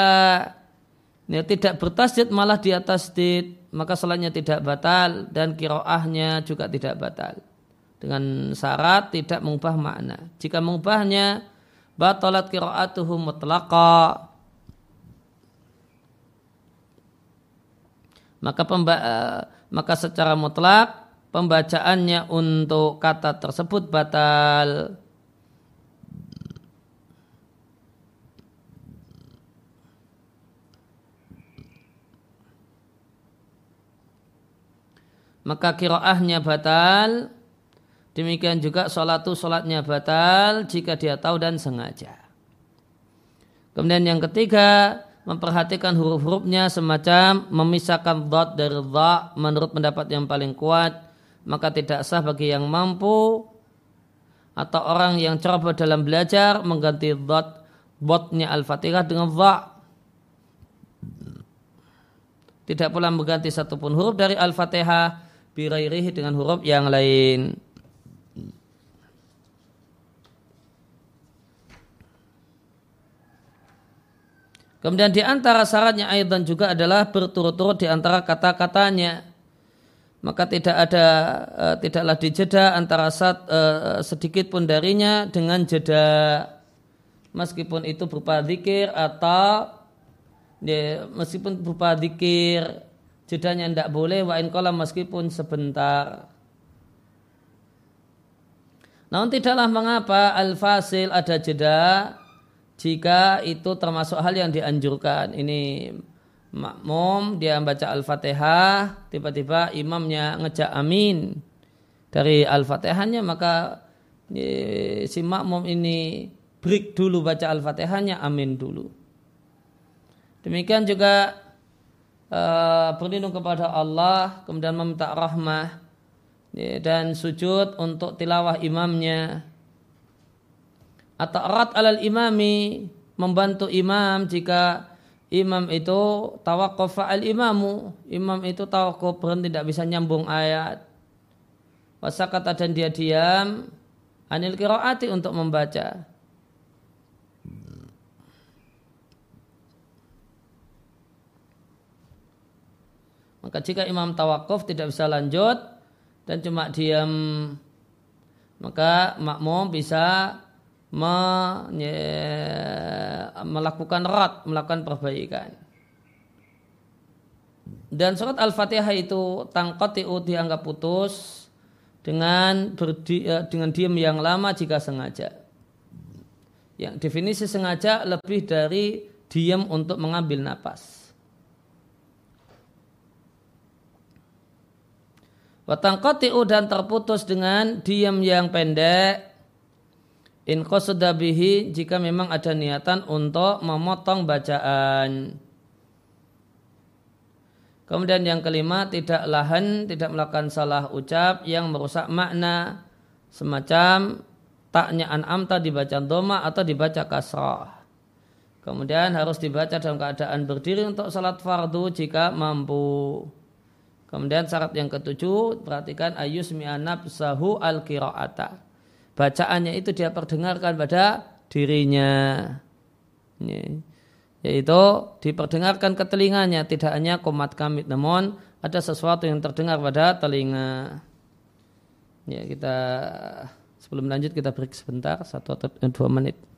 Speaker 1: ya, tidak bertasdid malah dia tasdid, maka salatnya tidak batal dan kiroahnya juga tidak batal. Dengan syarat tidak mengubah makna. Jika mengubahnya, batalat kiroatuhu mutlaqa maka pemba uh, maka secara mutlak pembacaannya untuk kata tersebut batal. Maka kiroahnya batal, demikian juga sholatu sholatnya batal jika dia tahu dan sengaja. Kemudian yang ketiga, memperhatikan huruf-hurufnya semacam memisahkan dot dari dha menurut pendapat yang paling kuat maka tidak sah bagi yang mampu. Atau orang yang coba dalam belajar mengganti dot botnya al-fatihah dengan dha. Tidak pula mengganti satupun huruf dari al-fatihah birairihi dengan huruf yang lain. Kemudian di antara syaratnya dan juga adalah berturut-turut di antara kata-katanya. Maka tidak ada uh, tidaklah dijeda antara sat, uh, sedikit pun darinya dengan jeda. Meskipun itu berupa zikir atau ya, meskipun berupa zikir jedanya tidak boleh wa in meskipun sebentar. Namun tidaklah mengapa al-fasil ada jeda jika itu termasuk hal yang dianjurkan. Ini makmum dia membaca Al-Fatihah, tiba-tiba imamnya ngejak amin dari Al-Fatihahnya maka si makmum ini break dulu baca Al-Fatihahnya amin dulu. Demikian juga uh, berlindung kepada Allah, kemudian meminta rahmah dan sujud untuk tilawah imamnya. Atau erat alal imami membantu imam jika imam itu tawakofa al imamu. Imam itu tawakuf berhenti tidak bisa nyambung ayat. Wasakata dan dia diam. Anil kiroati untuk membaca maka jika imam tawakuf tidak bisa lanjut dan cuma diam maka makmum bisa melakukan rat, melakukan perbaikan. Dan surat Al-Fatihah itu tangkotiu dianggap putus dengan berdi, eh, dengan diam yang lama jika sengaja. Yang definisi sengaja lebih dari diam untuk mengambil napas. Watangkotiu dan terputus dengan diam yang pendek in bihi jika memang ada niatan untuk memotong bacaan. Kemudian yang kelima tidak lahan, tidak melakukan salah ucap yang merusak makna semacam taknya an'amta dibaca doma atau dibaca kasrah. Kemudian harus dibaca dalam keadaan berdiri untuk salat fardu jika mampu. Kemudian syarat yang ketujuh, perhatikan ayus mi'anab sahu al kiraata. Bacaannya itu dia perdengarkan pada dirinya. Ini. Yaitu diperdengarkan ke telinganya, tidak hanya komat kamit, namun ada sesuatu yang terdengar pada telinga. Ya, kita sebelum lanjut kita break sebentar, satu atau dua menit.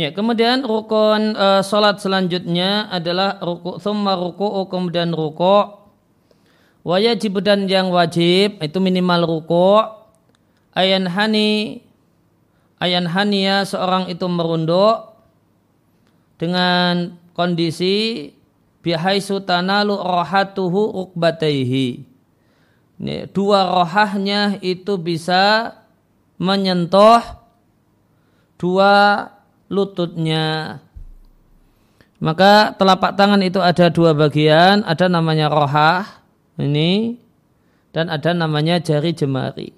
Speaker 1: Ya, kemudian rukun uh, salat selanjutnya adalah ruku thumma ruku'u kemudian ruku' wajib dan yang wajib itu minimal ruku' ayan hani ayan hania seorang itu merunduk dengan kondisi bihaisu tanalu rohatuhu rukbataihi. Dua rohahnya itu bisa menyentuh dua lututnya. Maka telapak tangan itu ada dua bagian, ada namanya rohah ini dan ada namanya jari jemari.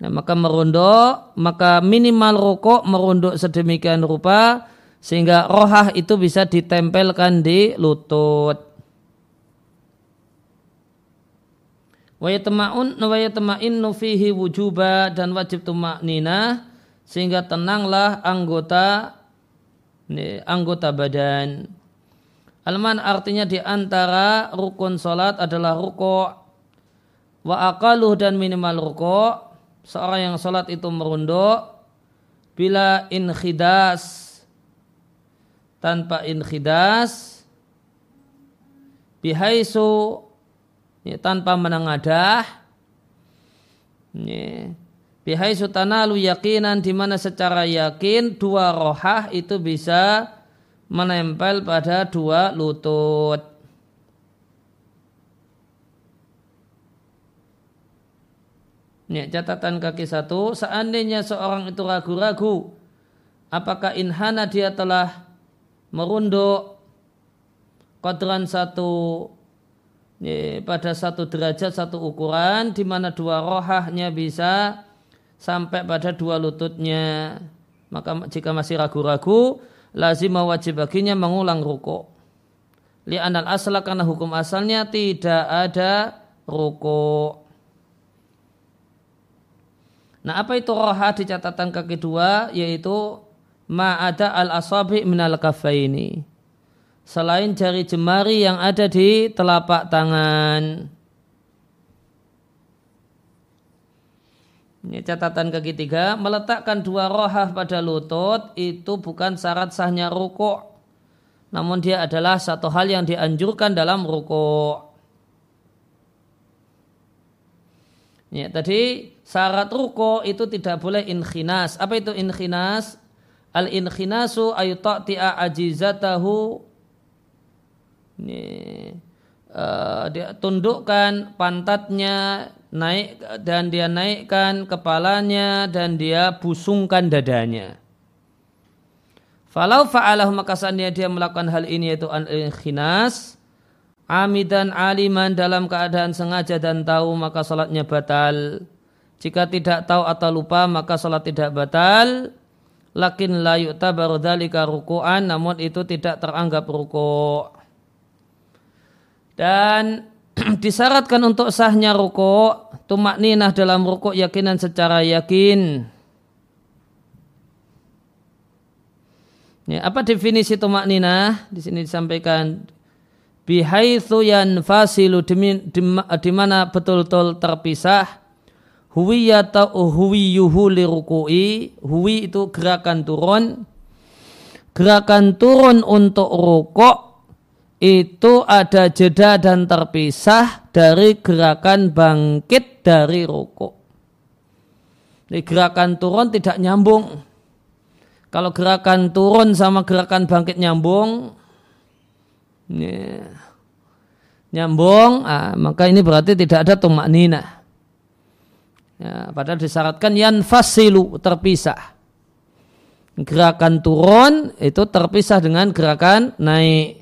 Speaker 1: Nah, maka merunduk, maka minimal rokok merunduk sedemikian rupa sehingga rohah itu bisa ditempelkan di lutut. Wayatama'un wayatama'in fihi wujuba dan wajib tumaknina sehingga tenanglah anggota ini, anggota badan. Alman artinya di antara rukun salat adalah rukuk wa aqaluh dan minimal rukuk seorang yang salat itu merunduk bila inkhidas. Tanpa inkhidas bihaisu ya, tanpa menengadah ya, bihaisu tanalu yakinan di mana secara yakin dua rohah itu bisa menempel pada dua lutut. Ya, catatan kaki satu, seandainya seorang itu ragu-ragu apakah inhana dia telah merunduk kodran satu ya, pada satu derajat satu ukuran di mana dua rohahnya bisa sampai pada dua lututnya maka jika masih ragu-ragu lazim wajib baginya mengulang ruko li'anal asla karena hukum asalnya tidak ada ruko nah apa itu roha di catatan kaki dua yaitu ma'ada al-asabi minal kafaini. Selain jari jemari yang ada di telapak tangan. Ini catatan kaki tiga, meletakkan dua rohah pada lutut itu bukan syarat sahnya rukuk. Namun dia adalah satu hal yang dianjurkan dalam rukuk. Ya, tadi syarat ruko itu tidak boleh inkhinas. Apa itu inkhinas? al inkhinasu ayu ta'ti'a ajizatahu ini uh, dia tundukkan pantatnya naik dan dia naikkan kepalanya dan dia busungkan dadanya. Falau fa'alahu maka dia melakukan hal ini yaitu al-inkhinas amidan aliman dalam keadaan sengaja dan tahu maka salatnya batal. Jika tidak tahu atau lupa maka salat tidak batal lakin la yu'tabaru dzalika ruku'an namun itu tidak teranggap ruku' dan disyaratkan untuk sahnya ruku' tumak ninah dalam ruku' yakinan secara yakin. Ya, apa definisi tumak ninah di sini disampaikan bihaitsu yanfasilu di mana betul-betul terpisah. Huwiyata huwiyuhu liruku'i huwi itu gerakan turun. Gerakan turun untuk rukuk itu ada jeda dan terpisah dari gerakan bangkit dari rukuk. Jadi gerakan turun tidak nyambung. Kalau gerakan turun sama gerakan bangkit nyambung, ya, nyambung, ah, maka ini berarti tidak ada tumak ninah. Ya, padahal disyaratkan yan fasilu terpisah. Gerakan turun itu terpisah dengan gerakan naik.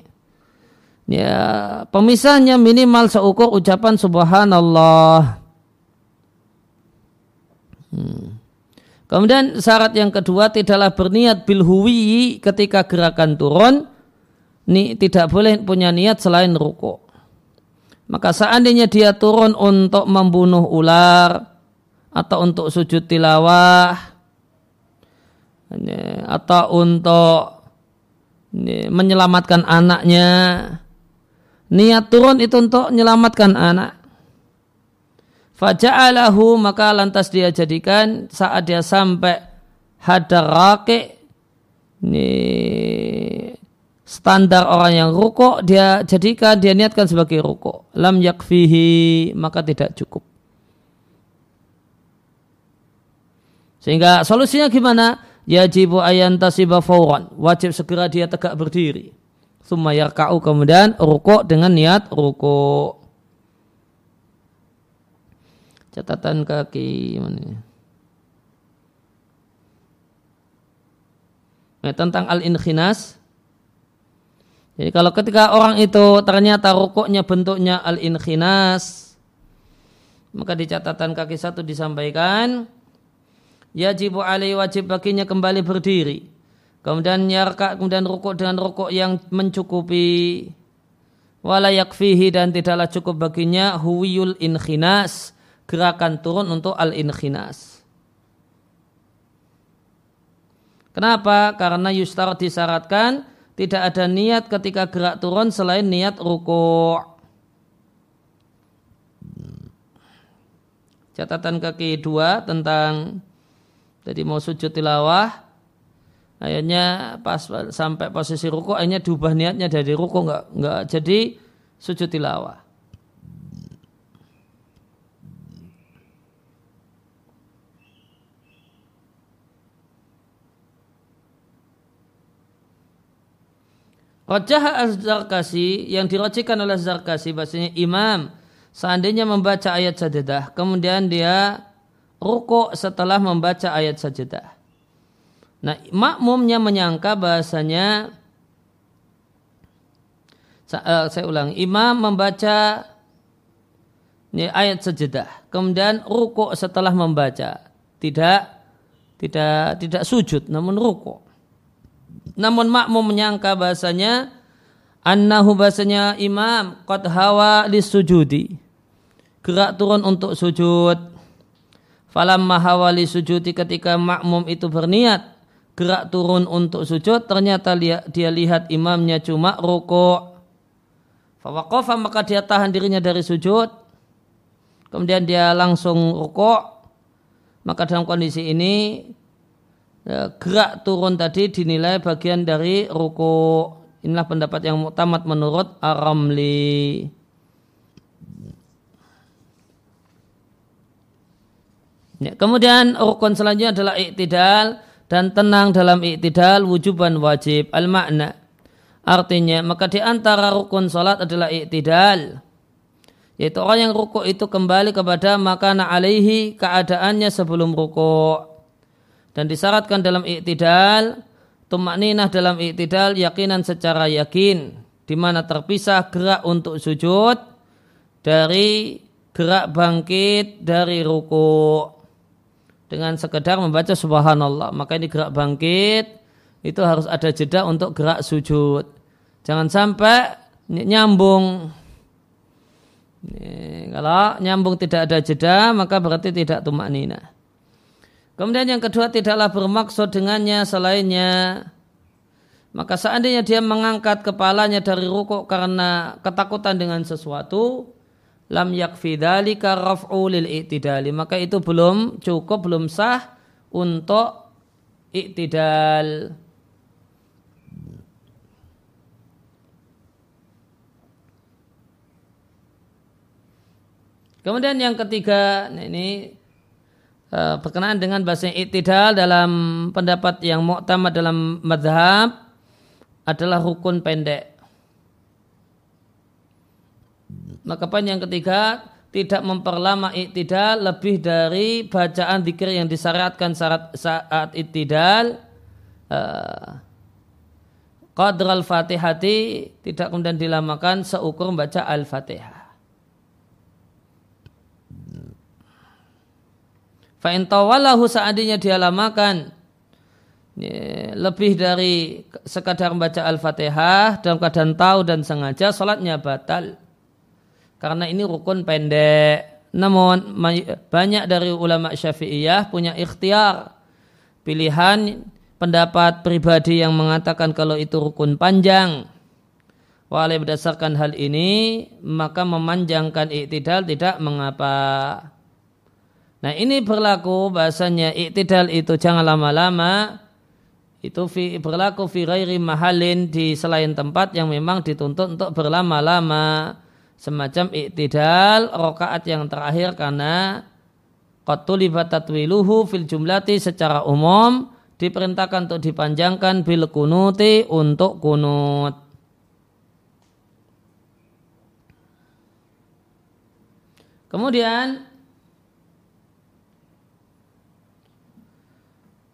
Speaker 1: Ya, pemisahnya minimal seukur ucapan subhanallah. Hmm. Kemudian syarat yang kedua tidaklah berniat bil huwi ketika gerakan turun. Ini tidak boleh punya niat selain ruku. Maka seandainya dia turun untuk membunuh ular, atau untuk sujud tilawah atau untuk menyelamatkan anaknya niat turun itu untuk menyelamatkan anak. Faja'alahu maka lantas dia jadikan saat dia sampai hadar raqi ini standar orang yang rukuk dia jadikan dia niatkan sebagai rukuk. Lam yakfihi maka tidak cukup. Sehingga solusinya gimana? Yajibu ayan tasiba fawran. Wajib segera dia tegak berdiri summa yarka'u kemudian rukuk dengan niat rukuk. Catatan kaki mana Nah, tentang al-inkhinas. Jadi kalau ketika orang itu ternyata rukuknya bentuknya al-inkhinas, maka di catatan kaki satu disampaikan, yajibu alaihi wajib baginya kembali berdiri. Kemudian yarka, kemudian rukuk dengan rukuk yang mencukupi. Wala yakfihi dan tidaklah cukup baginya huwiyul inkhinas, gerakan turun untuk al-inkhinas. Kenapa? Karena yustar disyaratkan tidak ada niat ketika gerak turun selain niat ruku. Catatan kaki dua tentang jadi mau sujud tilawah akhirnya pas sampai posisi ruku akhirnya diubah niatnya dari ruku nggak nggak jadi sujud tilawah. Rajah Az-Zarkasi yang dirojikan oleh Zarkasi bahasanya imam seandainya membaca ayat sajadah kemudian dia rukuk setelah membaca ayat sajadah. Nah makmumnya menyangka bahasanya uh, saya ulang imam membaca ini ayat sajadah kemudian rukuk setelah membaca tidak tidak tidak sujud namun rukuk namun makmum menyangka bahasanya annahu bahasanya imam qad hawa sujudi. Gerak turun untuk sujud. Falamma hawa sujudi ketika makmum itu berniat gerak turun untuk sujud ternyata dia lihat imamnya cuma rukuk. Fawaqafa maka dia tahan dirinya dari sujud. Kemudian dia langsung rukuk. Maka dalam kondisi ini ya, gerak turun tadi dinilai bagian dari ruku. Inilah pendapat yang mutamat menurut Aramli. Ya, kemudian rukun selanjutnya adalah iktidal dan tenang dalam iktidal wujuban wajib al makna. Artinya maka di antara rukun salat adalah iktidal. Yaitu orang yang rukuk itu kembali kepada makana alaihi keadaannya sebelum rukuk dan disyaratkan dalam iktidal tumakninah dalam iktidal yakinan secara yakin di mana terpisah gerak untuk sujud dari gerak bangkit dari ruku dengan sekedar membaca subhanallah maka ini gerak bangkit itu harus ada jeda untuk gerak sujud. Jangan sampai nyambung. Kalau nyambung tidak ada jeda maka berarti tidak tumak nina Kemudian yang kedua tidaklah bermaksud dengannya selainnya. Maka seandainya dia mengangkat kepalanya dari rukuk karena ketakutan dengan sesuatu, lam yakfi dzalika raf'u lil i'tidali. Maka itu belum cukup, belum sah untuk i'tidal. Kemudian yang ketiga, nah ini Eh, berkenaan dengan bahasa iktidal dalam pendapat yang muktamad dalam madhab adalah rukun pendek. Maka poin yang ketiga tidak memperlama iktidal lebih dari bacaan zikir yang disyariatkan saat, saat iktidal uh, qadr al-fatihati tidak kemudian dilamakan seukur membaca al-fatihah. Fa'in tawalahu seandainya dia lamakan lebih dari sekadar membaca Al-Fatihah dalam keadaan tahu dan sengaja sholatnya batal. Karena ini rukun pendek. Namun banyak dari ulama syafi'iyah punya ikhtiar pilihan pendapat pribadi yang mengatakan kalau itu rukun panjang. Walai berdasarkan hal ini maka memanjangkan iktidal tidak mengapa. Nah ini berlaku bahasanya iktidal itu jangan lama-lama itu fi, berlaku fi mahalin di selain tempat yang memang dituntut untuk berlama-lama semacam iktidal rokaat yang terakhir karena qatulibat tatwiluhu fil jumlati secara umum diperintahkan untuk dipanjangkan bil kunuti untuk kunut. Kemudian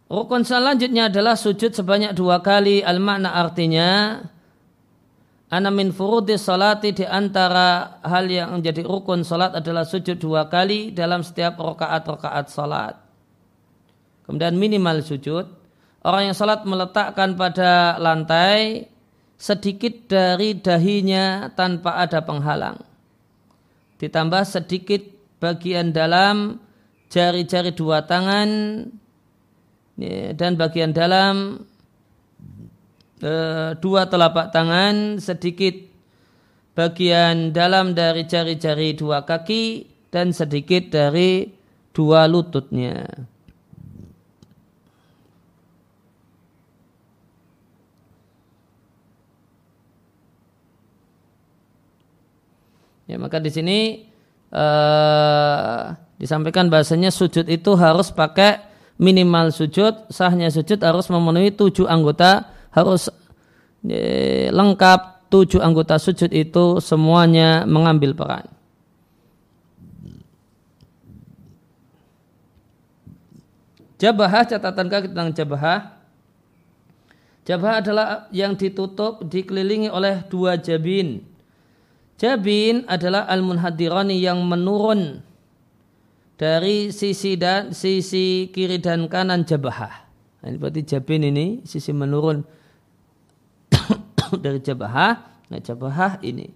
Speaker 1: rukun selanjutnya adalah sujud sebanyak dua kali. Al makna artinya Ana min furudis salati di antara hal yang menjadi rukun salat adalah sujud dua kali dalam setiap rakaat-rakaat salat. Kemudian minimal sujud. Orang yang salat meletakkan pada lantai sedikit dari dahinya tanpa ada penghalang ditambah sedikit bagian dalam jari-jari dua tangan ya, dan bagian dalam dua telapak tangan sedikit bagian dalam dari jari-jari dua kaki dan sedikit dari dua lututnya. Ya, maka di sini uh, disampaikan bahasanya sujud itu harus pakai minimal sujud, sahnya sujud harus memenuhi tujuh anggota, harus ya, lengkap tujuh anggota sujud itu semuanya mengambil peran. Jabahah catatan kaki tentang jabahah. Jabahah adalah yang ditutup dikelilingi oleh dua jabin Jabin adalah al-munhadirani yang menurun dari sisi dan sisi kiri dan kanan jabahah. Nah, ini berarti jabin ini sisi menurun dari jabahah. Nah, jabahah ini.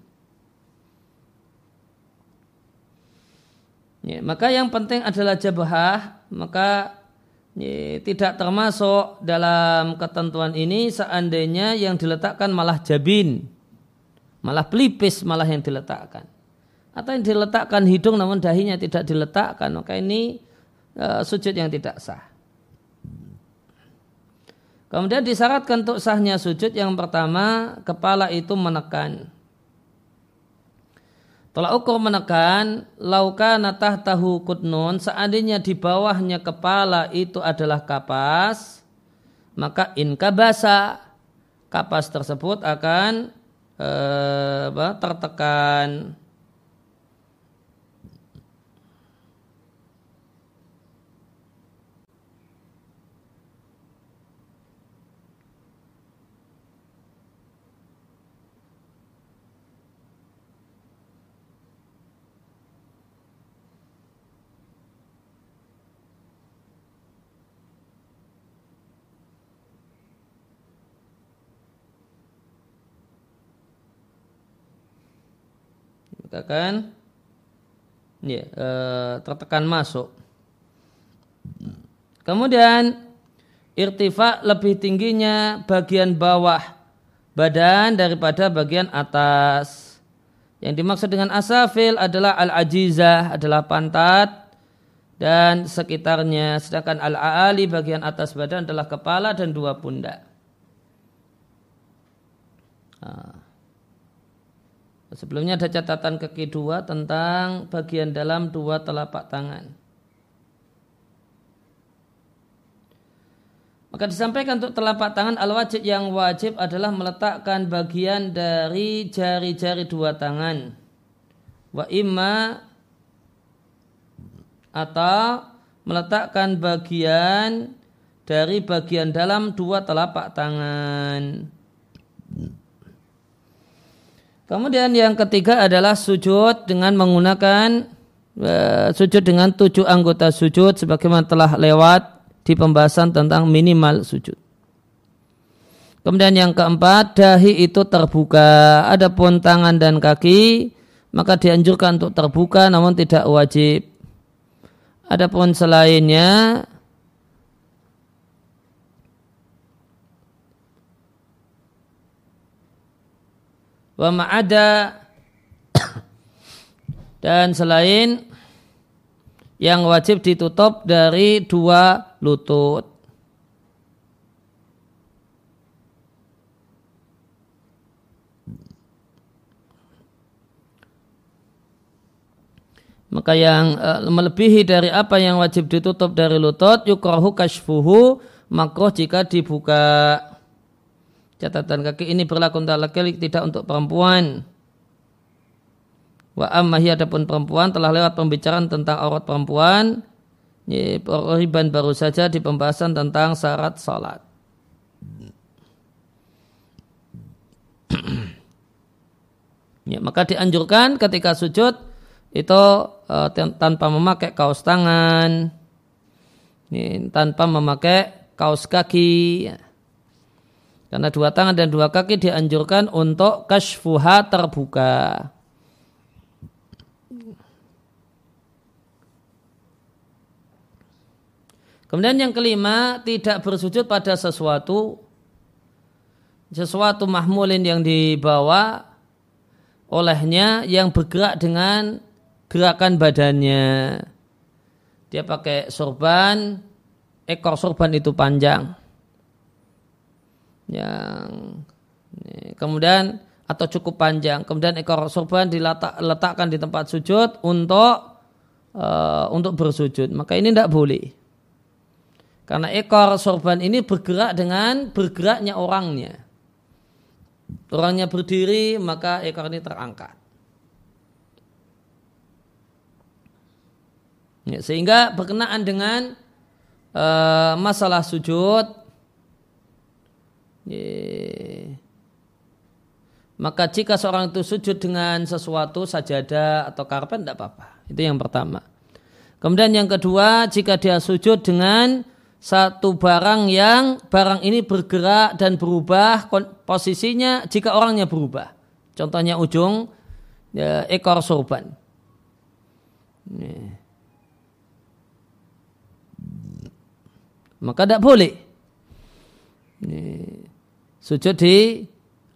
Speaker 1: Ya, maka yang penting adalah jabahah, maka ya, tidak termasuk dalam ketentuan ini seandainya yang diletakkan malah jabin Malah pelipis malah yang diletakkan. Atau yang diletakkan hidung namun dahinya tidak diletakkan. Maka ini uh, sujud yang tidak sah. Kemudian disyaratkan untuk sahnya sujud yang pertama kepala itu menekan. Telah ukur menekan lauka natah tahu kutnun seandainya di bawahnya kepala itu adalah kapas maka inkabasa kapas tersebut akan eh, apa, tertekan katakan ya, e, tertekan masuk. Kemudian irtifa lebih tingginya bagian bawah badan daripada bagian atas. Yang dimaksud dengan asafil adalah al-ajizah, adalah pantat dan sekitarnya. Sedangkan al-aali bagian atas badan adalah kepala dan dua pundak. Nah. Sebelumnya ada catatan kaki dua tentang bagian dalam dua telapak tangan. Maka disampaikan untuk telapak tangan al-wajib yang wajib adalah meletakkan bagian dari jari-jari dua tangan. Wa imma atau meletakkan bagian dari bagian dalam dua telapak tangan. Kemudian yang ketiga adalah sujud dengan menggunakan uh, sujud dengan tujuh anggota sujud sebagaimana telah lewat di pembahasan tentang minimal sujud. Kemudian yang keempat, dahi itu terbuka. Adapun tangan dan kaki, maka dianjurkan untuk terbuka namun tidak wajib. Adapun selainnya, wa ma'ada dan selain yang wajib ditutup dari dua lutut. Maka yang eh, melebihi dari apa yang wajib ditutup dari lutut, yukrohu kasfuhu, makroh jika dibuka catatan kaki ini berlaku untuk laki-laki tidak untuk perempuan wa ammahi adapun perempuan telah lewat pembicaraan tentang aurat perempuan riban baru saja di pembahasan tentang syarat salat ya, maka dianjurkan ketika sujud itu uh, tanpa memakai kaos tangan, ini, tanpa memakai kaos kaki. Ya. Karena dua tangan dan dua kaki dianjurkan untuk kashfuha terbuka. Kemudian yang kelima, tidak bersujud pada sesuatu sesuatu mahmulin yang dibawa olehnya yang bergerak dengan gerakan badannya. Dia pakai sorban, ekor sorban itu panjang. Yang kemudian atau cukup panjang. Kemudian ekor sorban diletakkan di tempat sujud untuk uh, untuk bersujud. Maka ini tidak boleh. Karena ekor sorban ini bergerak dengan bergeraknya orangnya. Orangnya berdiri maka ekor ini terangkat. Ya, sehingga berkenaan dengan uh, masalah sujud, maka jika seorang itu sujud dengan sesuatu sajadah atau karpet tidak apa-apa. Itu yang pertama. Kemudian yang kedua, jika dia sujud dengan satu barang yang barang ini bergerak dan berubah posisinya jika orangnya berubah. Contohnya ujung ya, ekor sorban. Nih. maka tidak boleh. Ini, sujud di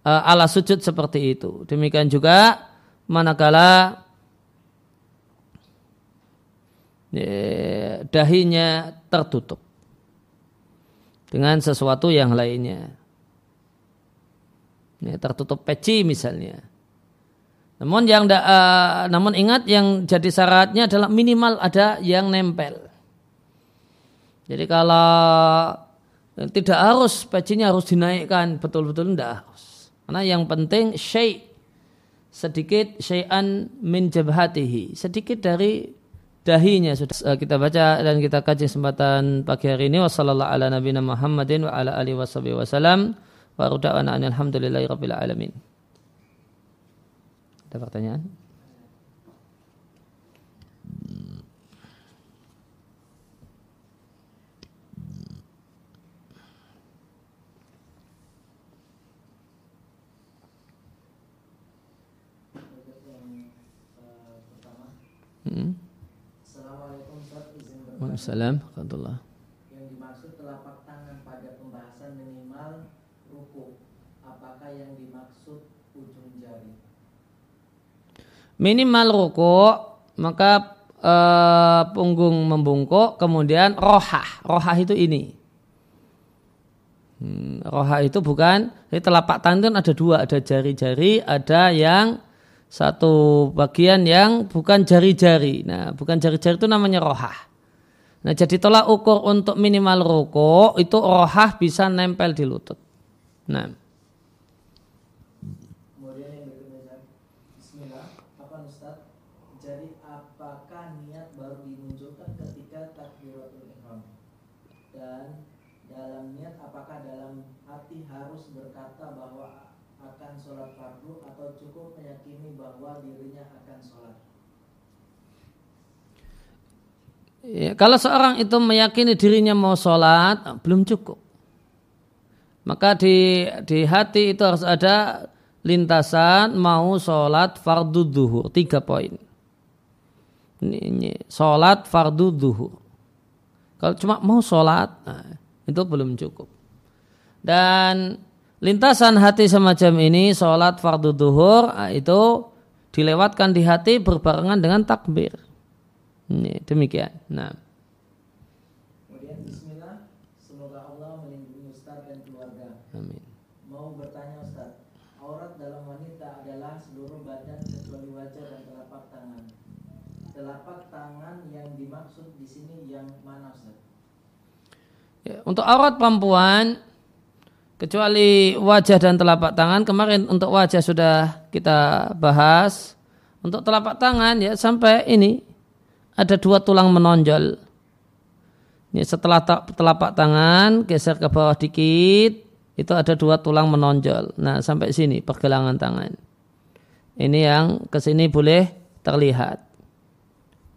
Speaker 1: uh, ala sujud seperti itu. Demikian juga manakala dahinya tertutup dengan sesuatu yang lainnya. Ini tertutup peci misalnya. Namun yang uh, namun ingat yang jadi syaratnya adalah minimal ada yang nempel. Jadi kalau tidak harus pecinya harus dinaikkan betul-betul tidak harus. Karena yang penting syai sedikit syai'an min jabhatihi, sedikit dari dahinya sudah kita baca dan kita kaji kesempatan pagi hari ini wasallallahu ala nabiyina Muhammadin wa ala alihi wasallam wa ruda'ana alhamdulillahi rabbil alamin. Ada pertanyaan? Hmm. Assalamualaikum Waalaikumsalam warahmatullah.
Speaker 2: Yang dimaksud telapak tangan pada pembahasan minimal ruku. Apakah yang dimaksud ujung jari?
Speaker 1: Minimal ruku maka uh, punggung membungkuk kemudian rohah. Rohah itu ini. Hmm, rohah itu bukan jadi telapak tangan ada dua, ada jari-jari, ada yang satu bagian yang bukan jari-jari. Nah, bukan jari-jari itu namanya rohah. Nah, jadi tolak ukur untuk minimal rokok itu rohah bisa nempel di lutut. Nah.
Speaker 2: Kemudian yang berikutnya, Bismillah, apa Ustaz? Jadi apakah niat baru dimunculkan ketika takbiratul ihram? Dan dalam niat apakah dalam hati harus berkata bahwa akan sholat fardu atau cukup meyakini bahwa dirinya akan sholat?
Speaker 1: Ya, kalau seorang itu meyakini dirinya mau sholat, belum cukup. Maka di, di hati itu harus ada lintasan mau sholat fardu duhur. Tiga poin. Ini, ini sholat fardu duhur. Kalau cuma mau sholat, nah, itu belum cukup. Dan lintasan hati semacam ini sholat fardu duhur ah, itu dilewatkan di hati berbarengan dengan takbir. Ini demikian. Nah.
Speaker 2: Kemudian Bismillah, semoga Allah melindungi Ustaz dan keluarga.
Speaker 1: Amin.
Speaker 2: Mau bertanya Ustaz, aurat dalam wanita adalah seluruh badan kecuali wajah dan telapak tangan. telapak tangan yang dimaksud di sini yang mana Ustaz?
Speaker 1: Ya, untuk aurat perempuan kecuali wajah dan telapak tangan kemarin untuk wajah sudah kita bahas untuk telapak tangan ya sampai ini ada dua tulang menonjol ini setelah telapak tangan geser ke bawah dikit itu ada dua tulang menonjol nah sampai sini pergelangan tangan ini yang ke sini boleh terlihat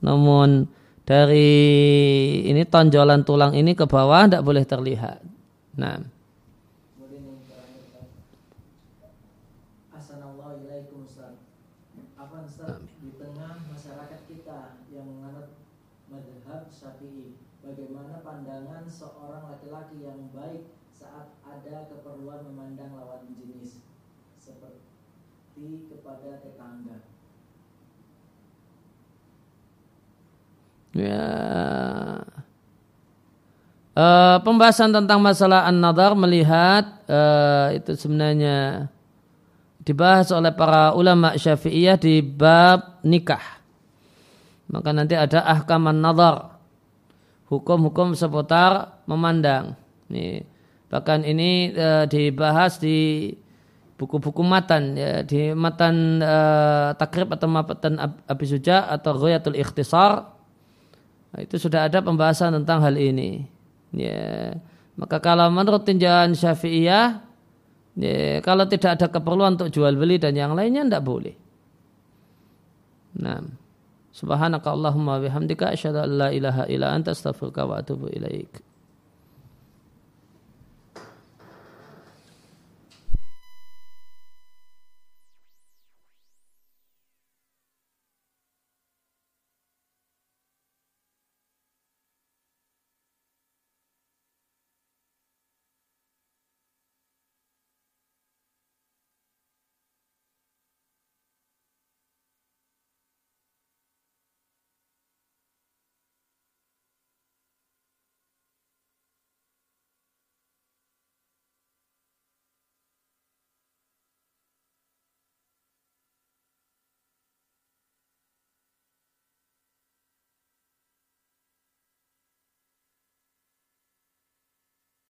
Speaker 1: namun dari ini tonjolan tulang ini ke bawah tidak boleh terlihat. Nah.
Speaker 2: Apa Ustaz di tengah masyarakat kita yang menganut madhab syafi'i bagaimana pandangan seorang laki-laki yang baik saat ada keperluan memandang lawan jenis seperti kepada tetangga
Speaker 1: Ya. Uh, pembahasan tentang masalah an-nadar melihat uh, itu sebenarnya dibahas oleh para ulama syafi'iyah di bab nikah. Maka nanti ada ahkam an-nadar. Hukum-hukum seputar memandang. Ini, bahkan ini uh, dibahas di buku-buku matan ya di matan uh, takrib atau matan Suja atau Ghayatul Ikhtisar itu sudah ada pembahasan tentang hal ini. Ya. Maka kalau menurut tinjauan Syafi'iyah, ya, kalau tidak ada keperluan untuk jual beli dan yang lainnya tidak boleh. Nah, subhanaka Allahumma bihamdika asyhadu an la ilaha illa anta astaghfiruka wa atubu ilaik.